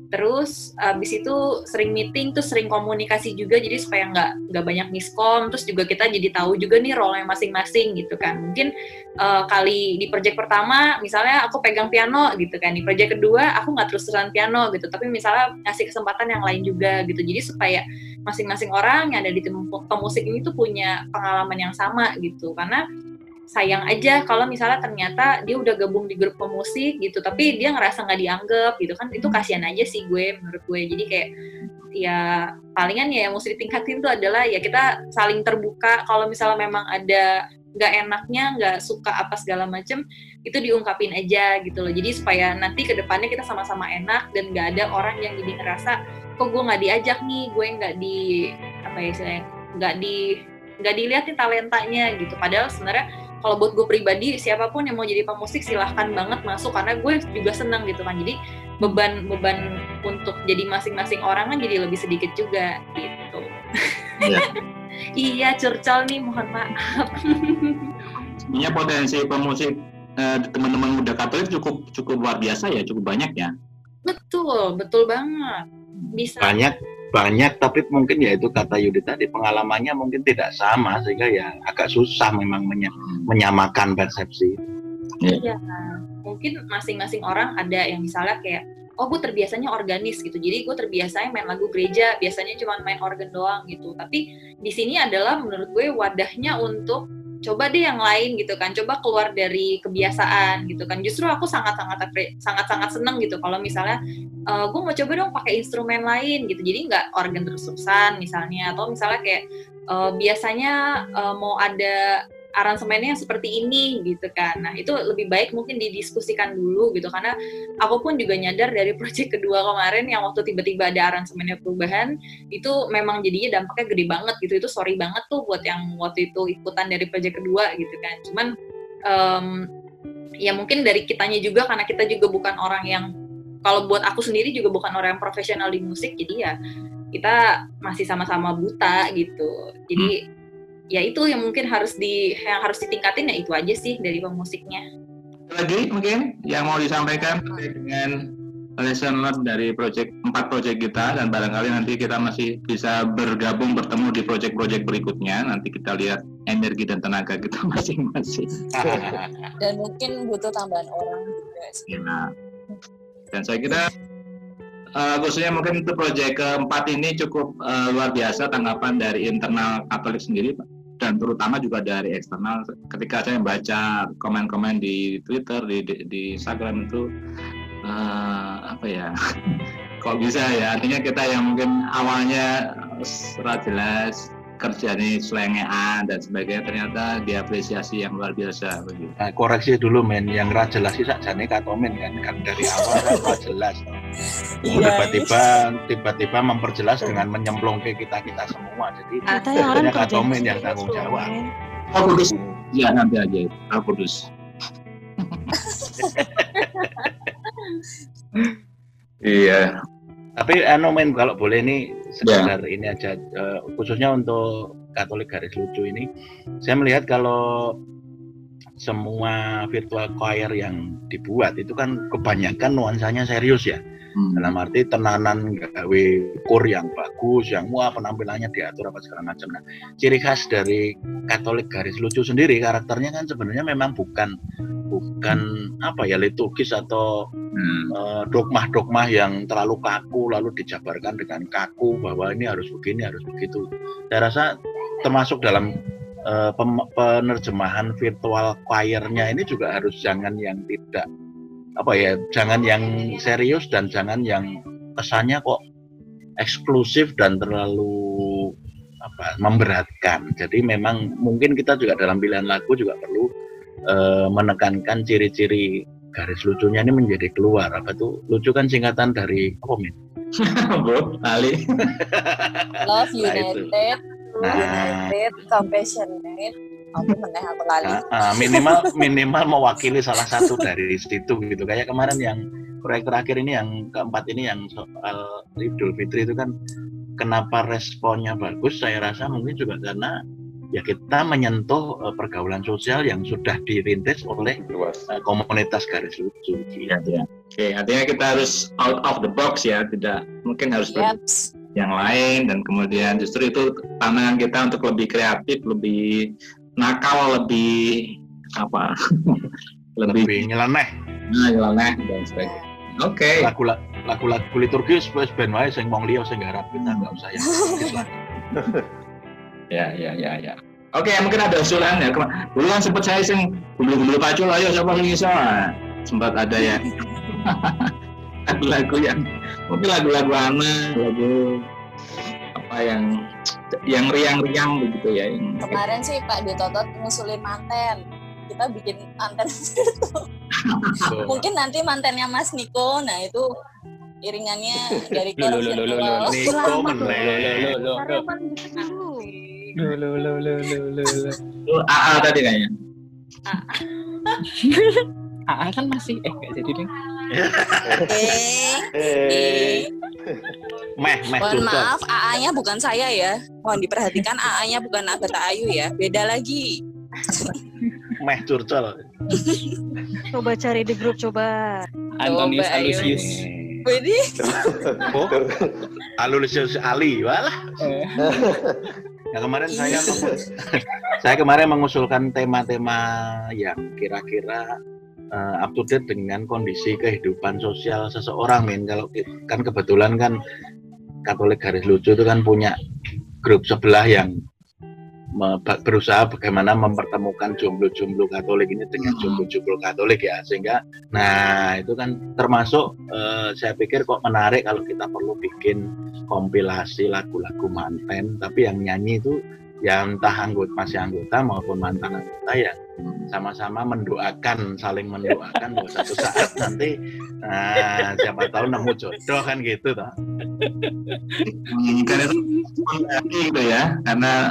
terus abis itu sering meeting terus sering komunikasi juga jadi supaya nggak nggak banyak miskom. Terus juga kita jadi tahu juga nih role yang masing-masing gitu kan. Mungkin uh, kali di project pertama misalnya aku pegang piano gitu kan. Di project kedua aku nggak terus terusan piano gitu. Tapi misalnya ngasih kesempatan yang lain juga gitu. Jadi supaya masing-masing orang yang ada di tim pemusik ini tuh punya pengalaman yang sama gitu. Karena sayang aja kalau misalnya ternyata dia udah gabung di grup pemusik gitu tapi dia ngerasa nggak dianggap gitu kan. Itu kasihan aja sih gue menurut gue. Jadi kayak ya palingan ya yang mesti ditingkatin tuh adalah ya kita saling terbuka. Kalau misalnya memang ada nggak enaknya nggak suka apa segala macem itu diungkapin aja gitu loh. Jadi supaya nanti ke depannya kita sama-sama enak dan nggak ada orang yang jadi ngerasa kok gue nggak diajak nih? Gue nggak di apa ya saya nggak di nggak dilihat nih talentanya gitu. Padahal sebenarnya kalau buat gue pribadi siapa pun yang mau jadi pemusik silahkan banget masuk karena gue juga senang gitu kan. Jadi beban beban untuk jadi masing-masing orang kan jadi lebih sedikit juga gitu. Ya. <laughs> iya curcol nih mohon maaf. Sebenarnya potensi pemusik eh, teman-teman muda Katolik cukup cukup luar biasa ya cukup banyak ya. Betul betul banget. Bisa banyak banyak tapi mungkin ya itu kata Yudi tadi pengalamannya mungkin tidak sama sehingga ya agak susah memang menyamakan persepsi. Iya, mungkin masing-masing orang ada yang misalnya kayak oh gue terbiasanya organis gitu. Jadi gue terbiasanya main lagu gereja biasanya cuma main organ doang gitu. Tapi di sini adalah menurut gue wadahnya untuk coba deh yang lain gitu kan coba keluar dari kebiasaan gitu kan. Justru aku sangat sangat sangat sangat seneng gitu kalau misalnya uh, gue mau coba dong pakai instrumen lain gitu. Jadi nggak organ terus-terusan misalnya atau misalnya kayak uh, biasanya uh, mau ada aransemennya seperti ini gitu kan. Nah itu lebih baik mungkin didiskusikan dulu gitu karena aku pun juga nyadar dari <laughs> proyek kedua kemarin yang waktu tiba-tiba ada aransemennya perubahan itu memang jadinya dampaknya gede banget gitu. Itu sorry banget tuh buat yang waktu itu ikutan dari proyek kedua gitu kan. Cuman um, ya mungkin dari kitanya juga karena kita juga bukan orang yang kalau buat aku sendiri juga bukan orang yang profesional di musik jadi ya kita masih sama-sama buta gitu. Jadi ya itu yang mungkin harus di yang harus ditingkatin ya itu aja sih dari pemusiknya. Lagi mungkin yang mau disampaikan dengan lesson learned dari project empat project kita dan barangkali nanti kita masih bisa bergabung bertemu di project-project berikutnya nanti kita lihat energi dan tenaga kita <laughs> masing-masing <laughs> dan mungkin butuh tambahan orang juga sih. Ya. dan saya kira uh, khususnya mungkin untuk proyek keempat ini cukup uh, luar biasa tanggapan dari internal Katolik sendiri Pak dan terutama juga dari eksternal ketika saya membaca komen-komen di Twitter di, di, di Instagram itu uh, apa ya <laughs> kok bisa ya? Artinya kita yang mungkin awalnya serat jelas kerja ini selengean dan sebagainya ternyata diapresiasi yang luar biasa begitu. Nah, koreksi dulu men, yang ra jelas sih sakjane katomen kan kan dari awal ra jelas. Iya, tiba-tiba tiba-tiba memperjelas dengan menyemplung ke kita kita semua. Jadi yang orang katomen yang tanggung jawab. Oh, kudus. Ya nanti aja. Aku kudus. <laughs> iya. Tapi anu men kalau boleh nih sekedar yeah. ini aja uh, khususnya untuk Katolik garis lucu ini saya melihat kalau semua virtual choir yang dibuat itu kan kebanyakan nuansanya serius ya hmm. dalam arti tenanan gawe kur yang bagus yang wah penampilannya diatur apa segala macam nah ciri khas dari Katolik garis lucu sendiri karakternya kan sebenarnya memang bukan bukan apa ya liturgis atau hmm. uh, dogma-dogma yang terlalu kaku lalu dijabarkan dengan kaku bahwa ini harus begini harus begitu saya rasa termasuk dalam uh, penerjemahan virtual choirnya ini juga harus jangan yang tidak apa ya jangan yang serius dan jangan yang kesannya kok eksklusif dan terlalu apa memberatkan. Jadi memang mungkin kita juga dalam pilihan lagu juga perlu uh, menekankan ciri-ciri garis lucunya ini menjadi keluar. Apa tuh? Lucu kan singkatan dari apa min? <laughs> Bro Ali <laughs> love united nah, united compassionate aku meneh aku lali uh, uh, minimal minimal mewakili salah satu dari situ gitu kayak kemarin yang proyek terakhir ini yang keempat ini yang soal Idul Fitri itu kan kenapa responnya bagus saya rasa mungkin juga karena ya kita menyentuh uh, pergaulan sosial yang sudah dirintis oleh uh, komunitas garis lucu. Iya, ya. Oke, artinya kita harus out of the box ya, tidak mungkin harus yep. Yang lain dan kemudian justru itu tantangan kita untuk lebih kreatif, lebih nakal, lebih apa? <laughs> lebih, lebih nyeleneh. Nah, nyeleneh dan sebagainya. Oke. Okay. Lagu lagu-lagu liturgis wis ben wae sing wong liya sing garap kita enggak usah ya. <laughs> Ya, ya, ya, ya. Oke, mungkin ada usulan ya. Dulu kan sempat saya sing bulu-bulu pacul ayo siapa yang bisa. Sempat ada ya. <laughs> lagu-lagu yang mungkin lagu-lagu ana, lagu apa yang yang riang-riang begitu ya. Yang... Kemarin sih Pak Ditotot ngusulin manten. Kita bikin manten itu. mungkin nanti mantennya Mas Niko, nah itu iringannya dari Niko Lu lu lu lu lu lu. Lu AA tadi kayaknya. AA kan masih eh gak jadi deh. Eh, eh. Meh, meh. Mohon maaf, AA-nya bukan saya ya. Mohon diperhatikan AA-nya bukan Agatha Ayu ya. Beda lagi. meh curcol. coba cari di grup coba. Antonius Alusius. Wedi. Oh, Alusius Ali, walah. Eh. Ya kemarin saya <laughs> saya kemarin mengusulkan tema-tema yang kira-kira uh, up to date dengan kondisi kehidupan sosial seseorang, men. Kalau kan kebetulan kan Katolik garis lucu itu kan punya grup sebelah yang berusaha bagaimana mempertemukan jomblo-jomblo Katolik ini dengan hmm. jomblo-jomblo Katolik ya sehingga nah itu kan termasuk uh, saya pikir kok menarik kalau kita perlu bikin kompilasi lagu-lagu manten tapi yang nyanyi itu yang entah anggota masih anggota maupun mantan anggota ya sama-sama mendoakan saling mendoakan bahwa satu saat nanti nah, siapa tahu nemu jodoh kan gitu toh. Hmm, karena itu gitu ya karena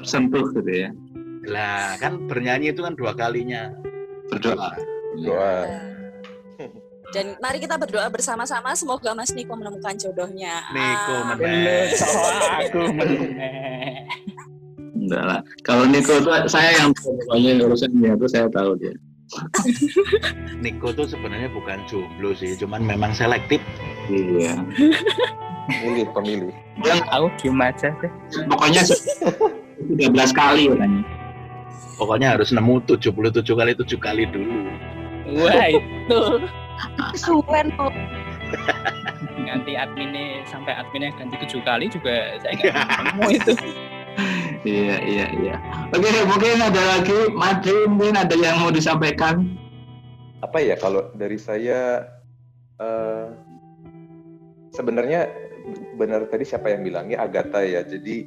tersentuh gitu ya. Lah kan bernyanyi itu kan dua kalinya. Berdoa. Doa. Dan mari kita berdoa bersama-sama semoga Mas Niko menemukan jodohnya. Niko meneh. aku Enggak lah. Kalau Niko itu saya yang pokoknya urusannya itu saya tahu dia. <laughs> Niko tuh sebenarnya bukan jomblo sih, cuman memang selektif. Iya. Pemilih, pemilih. Yang tahu gimana aja deh. Pokoknya 13 kali katanya. Pokoknya harus nemu 77 kali 7 kali dulu. Wah <laughs> itu. Suwen kok. Nanti adminnya sampai adminnya ganti tujuh kali juga saya nggak <laughs> nemu itu iya iya iya. Oke mungkin ada lagi Mati mungkin ada yang mau disampaikan. Apa ya kalau dari saya uh, sebenarnya benar tadi siapa yang bilangnya? Agatha ya. Jadi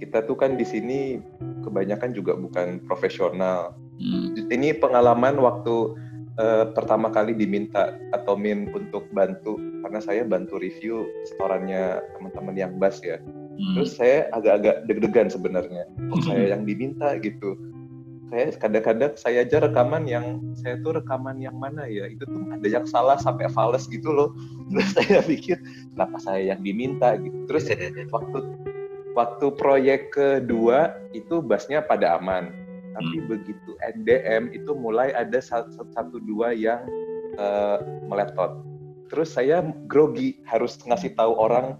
kita tuh kan di sini kebanyakan juga bukan profesional. Hmm. ini pengalaman waktu uh, pertama kali diminta atau min untuk bantu. Karena saya bantu review setorannya teman-teman yang bass ya Hmm. Terus saya agak-agak deg-degan sebenarnya. Oh, saya yang diminta gitu. Saya kadang-kadang saya aja rekaman yang saya tuh rekaman yang mana ya itu tuh ada yang salah sampai fals gitu loh. <laughs> Terus saya pikir kenapa saya yang diminta gitu. Terus <laughs> waktu waktu proyek kedua itu bassnya pada aman. Tapi hmm. begitu NDM itu mulai ada satu, satu dua yang uh, meletot. Terus saya grogi harus ngasih tahu orang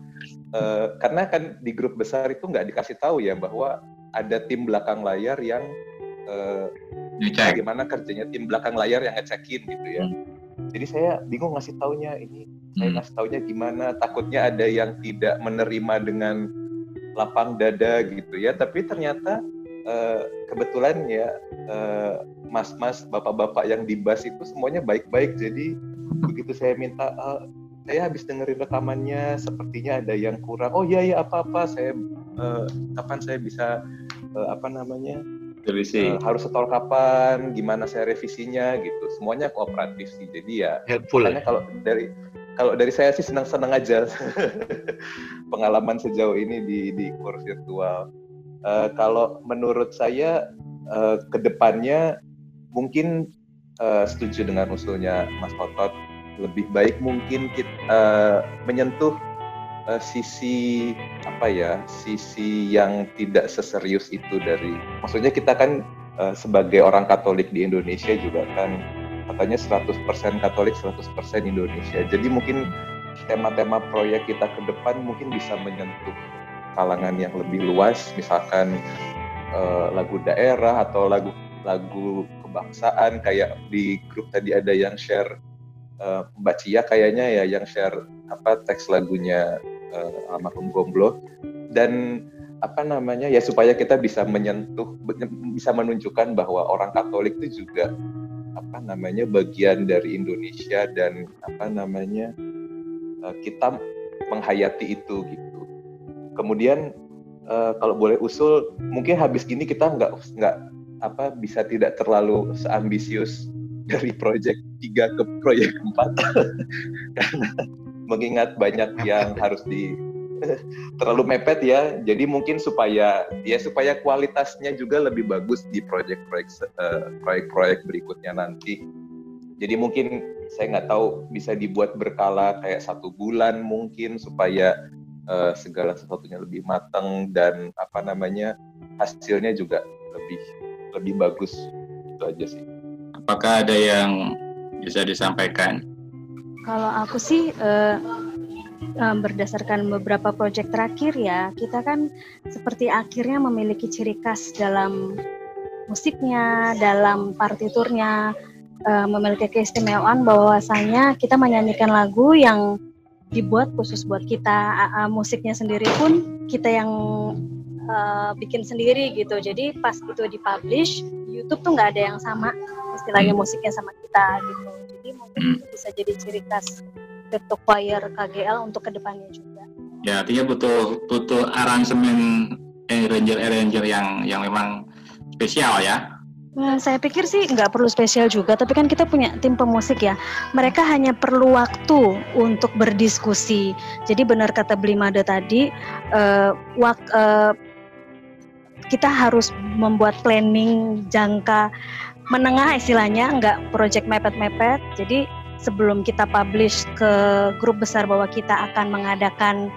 uh, karena kan di grup besar itu nggak dikasih tahu ya bahwa ada tim belakang layar yang uh, bagaimana kerjanya tim belakang layar yang ngecekin gitu ya. Hmm. Jadi saya bingung ngasih taunya ini saya hmm. ngasih taunya gimana takutnya ada yang tidak menerima dengan lapang dada gitu ya tapi ternyata uh, kebetulan ya mas-mas bapak-bapak yang di bas itu semuanya baik-baik jadi begitu saya minta uh, saya habis dengerin rekamannya sepertinya ada yang kurang. Oh iya iya apa apa saya uh, kapan saya bisa uh, apa namanya revisi. uh, harus setor kapan gimana saya revisinya gitu. Semuanya kooperatif sih. Jadi ya helpful karena kalau dari kalau dari saya sih senang-senang aja. <laughs> Pengalaman sejauh ini di di kurs virtual. Uh, kalau menurut saya uh, ke depannya mungkin uh, setuju dengan usulnya Mas Otot lebih baik mungkin kita uh, menyentuh uh, sisi apa ya sisi yang tidak seserius itu dari maksudnya kita kan uh, sebagai orang Katolik di Indonesia juga kan katanya 100% Katolik 100% Indonesia. Jadi mungkin tema-tema proyek kita ke depan mungkin bisa menyentuh kalangan yang lebih luas misalkan uh, lagu daerah atau lagu lagu kebangsaan kayak di grup tadi ada yang share uh, Mbak Cia kayaknya ya yang share apa teks lagunya uh, almarhum Gomblo dan apa namanya ya supaya kita bisa menyentuh bisa menunjukkan bahwa orang Katolik itu juga apa namanya bagian dari Indonesia dan apa namanya uh, kita menghayati itu gitu. Kemudian uh, kalau boleh usul mungkin habis gini kita nggak nggak apa bisa tidak terlalu seambisius dari proyek tiga ke proyek empat. <laughs> Karena mengingat banyak yang harus di <laughs> terlalu mepet ya. Jadi mungkin supaya ya supaya kualitasnya juga lebih bagus di proyek-proyek uh, proyek-proyek berikutnya nanti. Jadi mungkin saya nggak tahu bisa dibuat berkala kayak satu bulan mungkin supaya uh, segala sesuatunya lebih matang dan apa namanya hasilnya juga lebih lebih bagus. Itu aja sih Apakah ada yang bisa disampaikan? Kalau aku sih uh, berdasarkan beberapa proyek terakhir ya, kita kan seperti akhirnya memiliki ciri khas dalam musiknya, dalam partiturnya, uh, memiliki keistimewaan bahwasanya kita menyanyikan lagu yang dibuat khusus buat kita, uh, musiknya sendiri pun kita yang uh, bikin sendiri gitu. Jadi pas itu dipublish YouTube tuh nggak ada yang sama istilahnya Hmm. musiknya sama kita gitu. Jadi mungkin Hmm. itu bisa jadi ciri khas Crypto Choir KGL untuk ke depannya juga. Ya, artinya butuh butuh aransemen arranger arranger yang yang memang spesial ya. Nah, saya pikir sih nggak perlu spesial juga, tapi kan kita punya tim pemusik ya. Mereka hanya perlu waktu untuk berdiskusi. Jadi benar kata Blimade tadi, eh, wak- eh, kita harus membuat planning jangka menengah istilahnya, nggak project mepet-mepet. Jadi sebelum kita publish ke grup besar bahwa kita akan mengadakan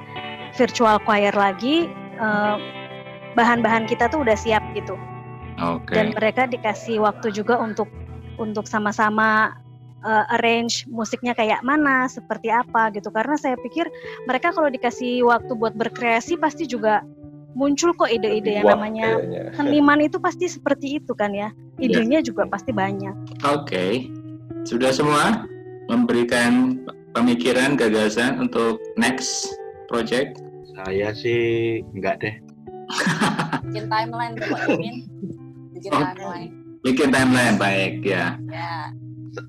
virtual choir lagi, eh, bahan-bahan kita tuh udah siap gitu Oke. dan mereka dikasih waktu juga untuk untuk sama-sama uh, arrange musiknya kayak mana, seperti apa gitu. Karena saya pikir mereka kalau dikasih waktu buat berkreasi pasti juga muncul kok ide-ide yang Wah, namanya kayaknya. seniman itu pasti seperti itu kan ya. Idenya juga pasti banyak. Oke. Sudah semua memberikan pemikiran gagasan untuk next project. Saya sih enggak deh. <laughs> bikin timeline tuh Pak Imin bikin Oh. timeline Bikin timeline baik ya. ya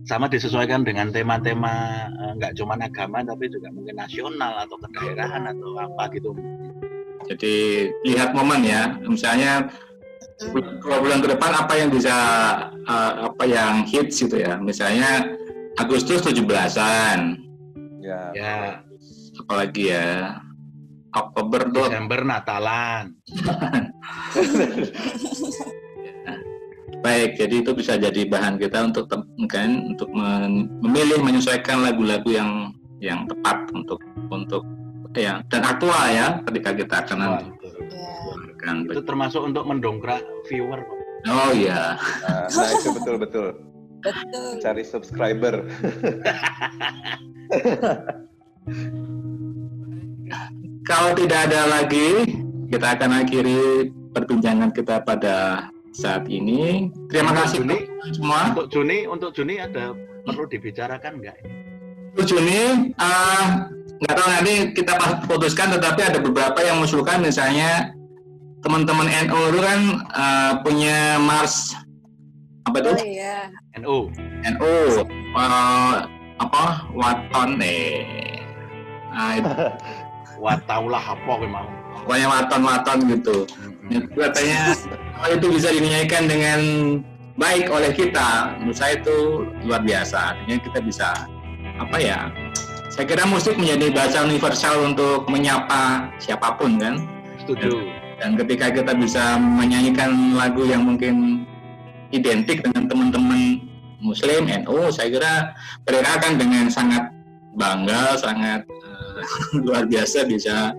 Sama disesuaikan dengan tema-tema eh, enggak cuma agama tapi juga mungkin nasional atau kedaerahan atau apa gitu. Jadi lihat momen ya. Misalnya dua bulan ke depan apa yang bisa uh, apa yang hits gitu ya. Misalnya Agustus 17-an. Ya. Ya, Apalagi ya. Oktober tuh Desember Natalan. <laughs> Baik, jadi itu bisa jadi bahan kita untuk kan untuk memilih menyesuaikan lagu-lagu yang yang tepat untuk untuk ya dan aktual ya ketika kita akan nanti ya. Itu termasuk untuk mendongkrak viewer. Oh iya, Nah, nah itu betul betul. betul Cari subscriber. <laughs> kalau tidak ada lagi kita akan akhiri perbincangan kita pada saat ini. Terima Untuk kasih Juni, semua. untuk Juni, untuk Juni ada perlu dibicarakan enggak ini? Untuk Juni, eh, nggak tahu nanti kita putuskan, tetapi ada beberapa yang mengusulkan misalnya teman-teman NU itu kan eh, punya Mars apa itu? Oh iya. NU. NU eh, apa? Waton eh nah, itu, <laughs> Wataulah apa gue mau. pokoknya waton-waton gitu. Itu katanya kalau itu bisa dinyanyikan dengan baik oleh kita. Menurut saya itu luar biasa. Artinya kita bisa apa ya saya kira musik menjadi bahasa universal untuk menyapa siapa pun kan Setuju. dan ketika kita bisa menyanyikan lagu yang mungkin identik dengan teman-teman muslim NU saya kira mereka akan dengan sangat bangga sangat eh, <laughs> luar biasa bisa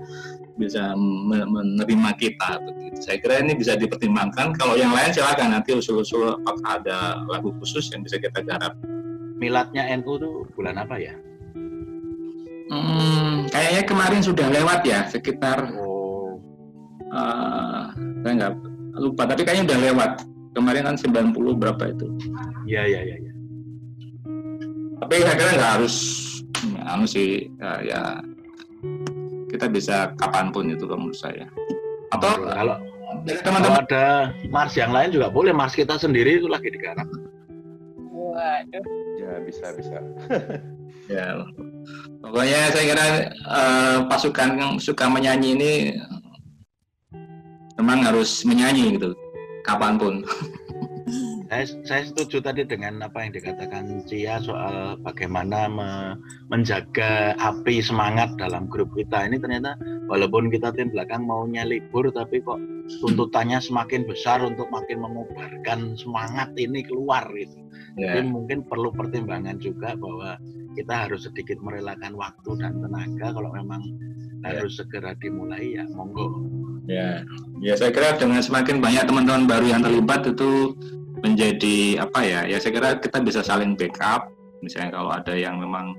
bisa me- menerima kita begitu. Saya kira ini bisa dipertimbangkan. Kalau yang lain silakan nanti usul-usul apakah ada lagu khusus yang bisa kita garap. Miladnya NU tuh bulan apa ya? Hmm, kayaknya kemarin sudah lewat ya sekitar Oh, eh saya nggak lupa tapi kayaknya udah lewat. Kemarin kan 90 berapa itu. iya iya iya. iya. Tapi saya kira nggak harus anu sih ya, ya kita bisa kapan pun itu kalau menurut saya. Atau kalau teman-teman ada Mars yang lain juga boleh. Mars kita sendiri itu lagi digarap. Waduh Ya bisa bisa. <laughs> Ya, pokoknya saya kira eh, pasukan yang suka menyanyi ini memang harus menyanyi gitu, kapan pun. <laughs> Saya, saya setuju tadi dengan apa yang dikatakan Cia soal bagaimana me- menjaga api semangat dalam grup kita. Ini ternyata walaupun kita tim belakang maunya libur, tapi kok tuntutannya semakin besar untuk makin mengubarkan semangat ini keluar gitu. Ya, Jadi mungkin perlu pertimbangan juga bahwa kita harus sedikit merelakan waktu dan tenaga kalau memang Ya. harus segera dimulai ya monggo. ya, ya saya kira dengan semakin banyak teman-teman baru yang terlibat itu menjadi apa ya? Ya saya kira kita bisa saling backup. Misalnya kalau ada yang memang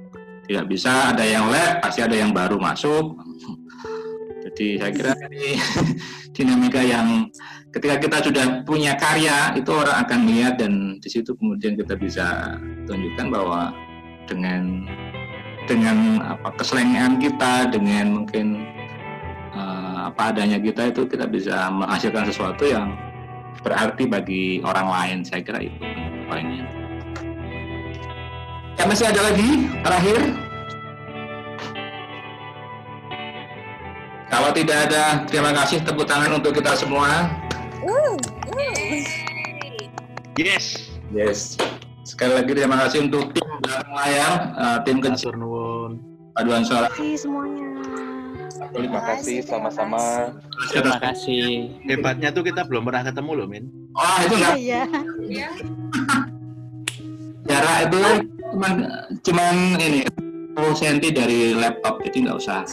tidak bisa, ada yang lab, pasti ada yang baru masuk. <laughs> Jadi saya kira ini <laughs> dinamika yang ketika kita sudah punya karya itu orang akan melihat dan di situ kemudian kita bisa tunjukkan bahwa dengan dengan apa keselengean kita dengan mungkin eh, apa adanya kita itu kita bisa menghasilkan sesuatu yang berarti bagi orang lain. Saya kira itu poinnya. Ya masih ada lagi? Terakhir? Kalau tidak ada terima kasih. Tepuk tangan untuk kita semua. Yes. yes. Sekali lagi terima kasih untuk tim belakang layar uh, tim kecil. Paduan suara. Terima kasih semuanya. Terima kasih sama-sama. Terima kasih. Hebatnya tuh kita belum pernah ketemu loh, Min. oh itu nggak Iya. <laughs> jarak itu cuman cuman ini 10 cm dari laptop jadi nggak usah <laughs>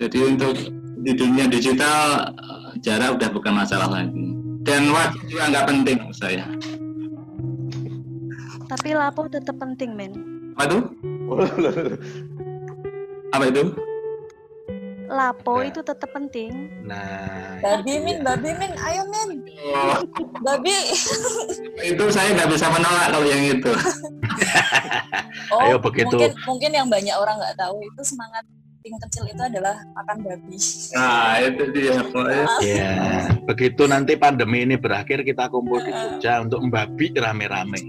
jadi untuk di dunia digital jarak udah bukan masalah lagi dan waktu juga nggak penting saya Tapi lapo tetap penting, men. Apa itu apa itu Lapo Ya. itu tetap penting. Nah, Babi min, babi min, ayo min, Oh, babi. itu saya nggak bisa menolak kalau yang itu Oh, Ayo, begitu. mungkin mungkin yang banyak orang nggak tahu itu semangat tim kecil itu adalah makan babi. nah itu dia pokoknya Ya, begitu nanti pandemi ini berakhir kita kumpul di Jogja untuk membabi rame-rame.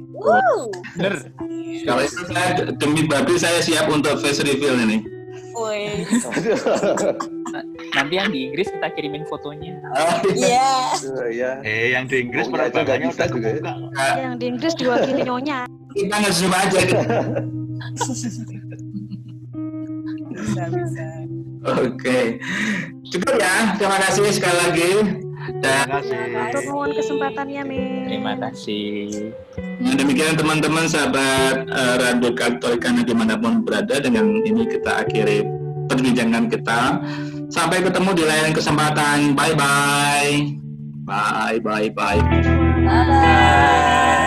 Bener. kalau itu saya demi babi saya siap untuk face reveal ini Woi. Nanti yang di Inggris kita kirimin fotonya. Oh, Iya. ya. Eh, yang di Inggris Oh, iya, itu nggak bisa juga ya. Yang di Inggris diwakili nyonya. kita nge-zoom aja <laughs> Bisa bisa. Oke, cukup ya. Terima kasih sekali lagi. Dan Terima kasih. Matur nuwun kesempatannya, Min. Terima kasih. Nah, demikian teman-teman sahabat uh, Radio Katolika di mana pun berada dengan ini kita akhiri perbincangan kita. Sampai ketemu di lain kesempatan. Bye bye. Bye bye bye. Bye.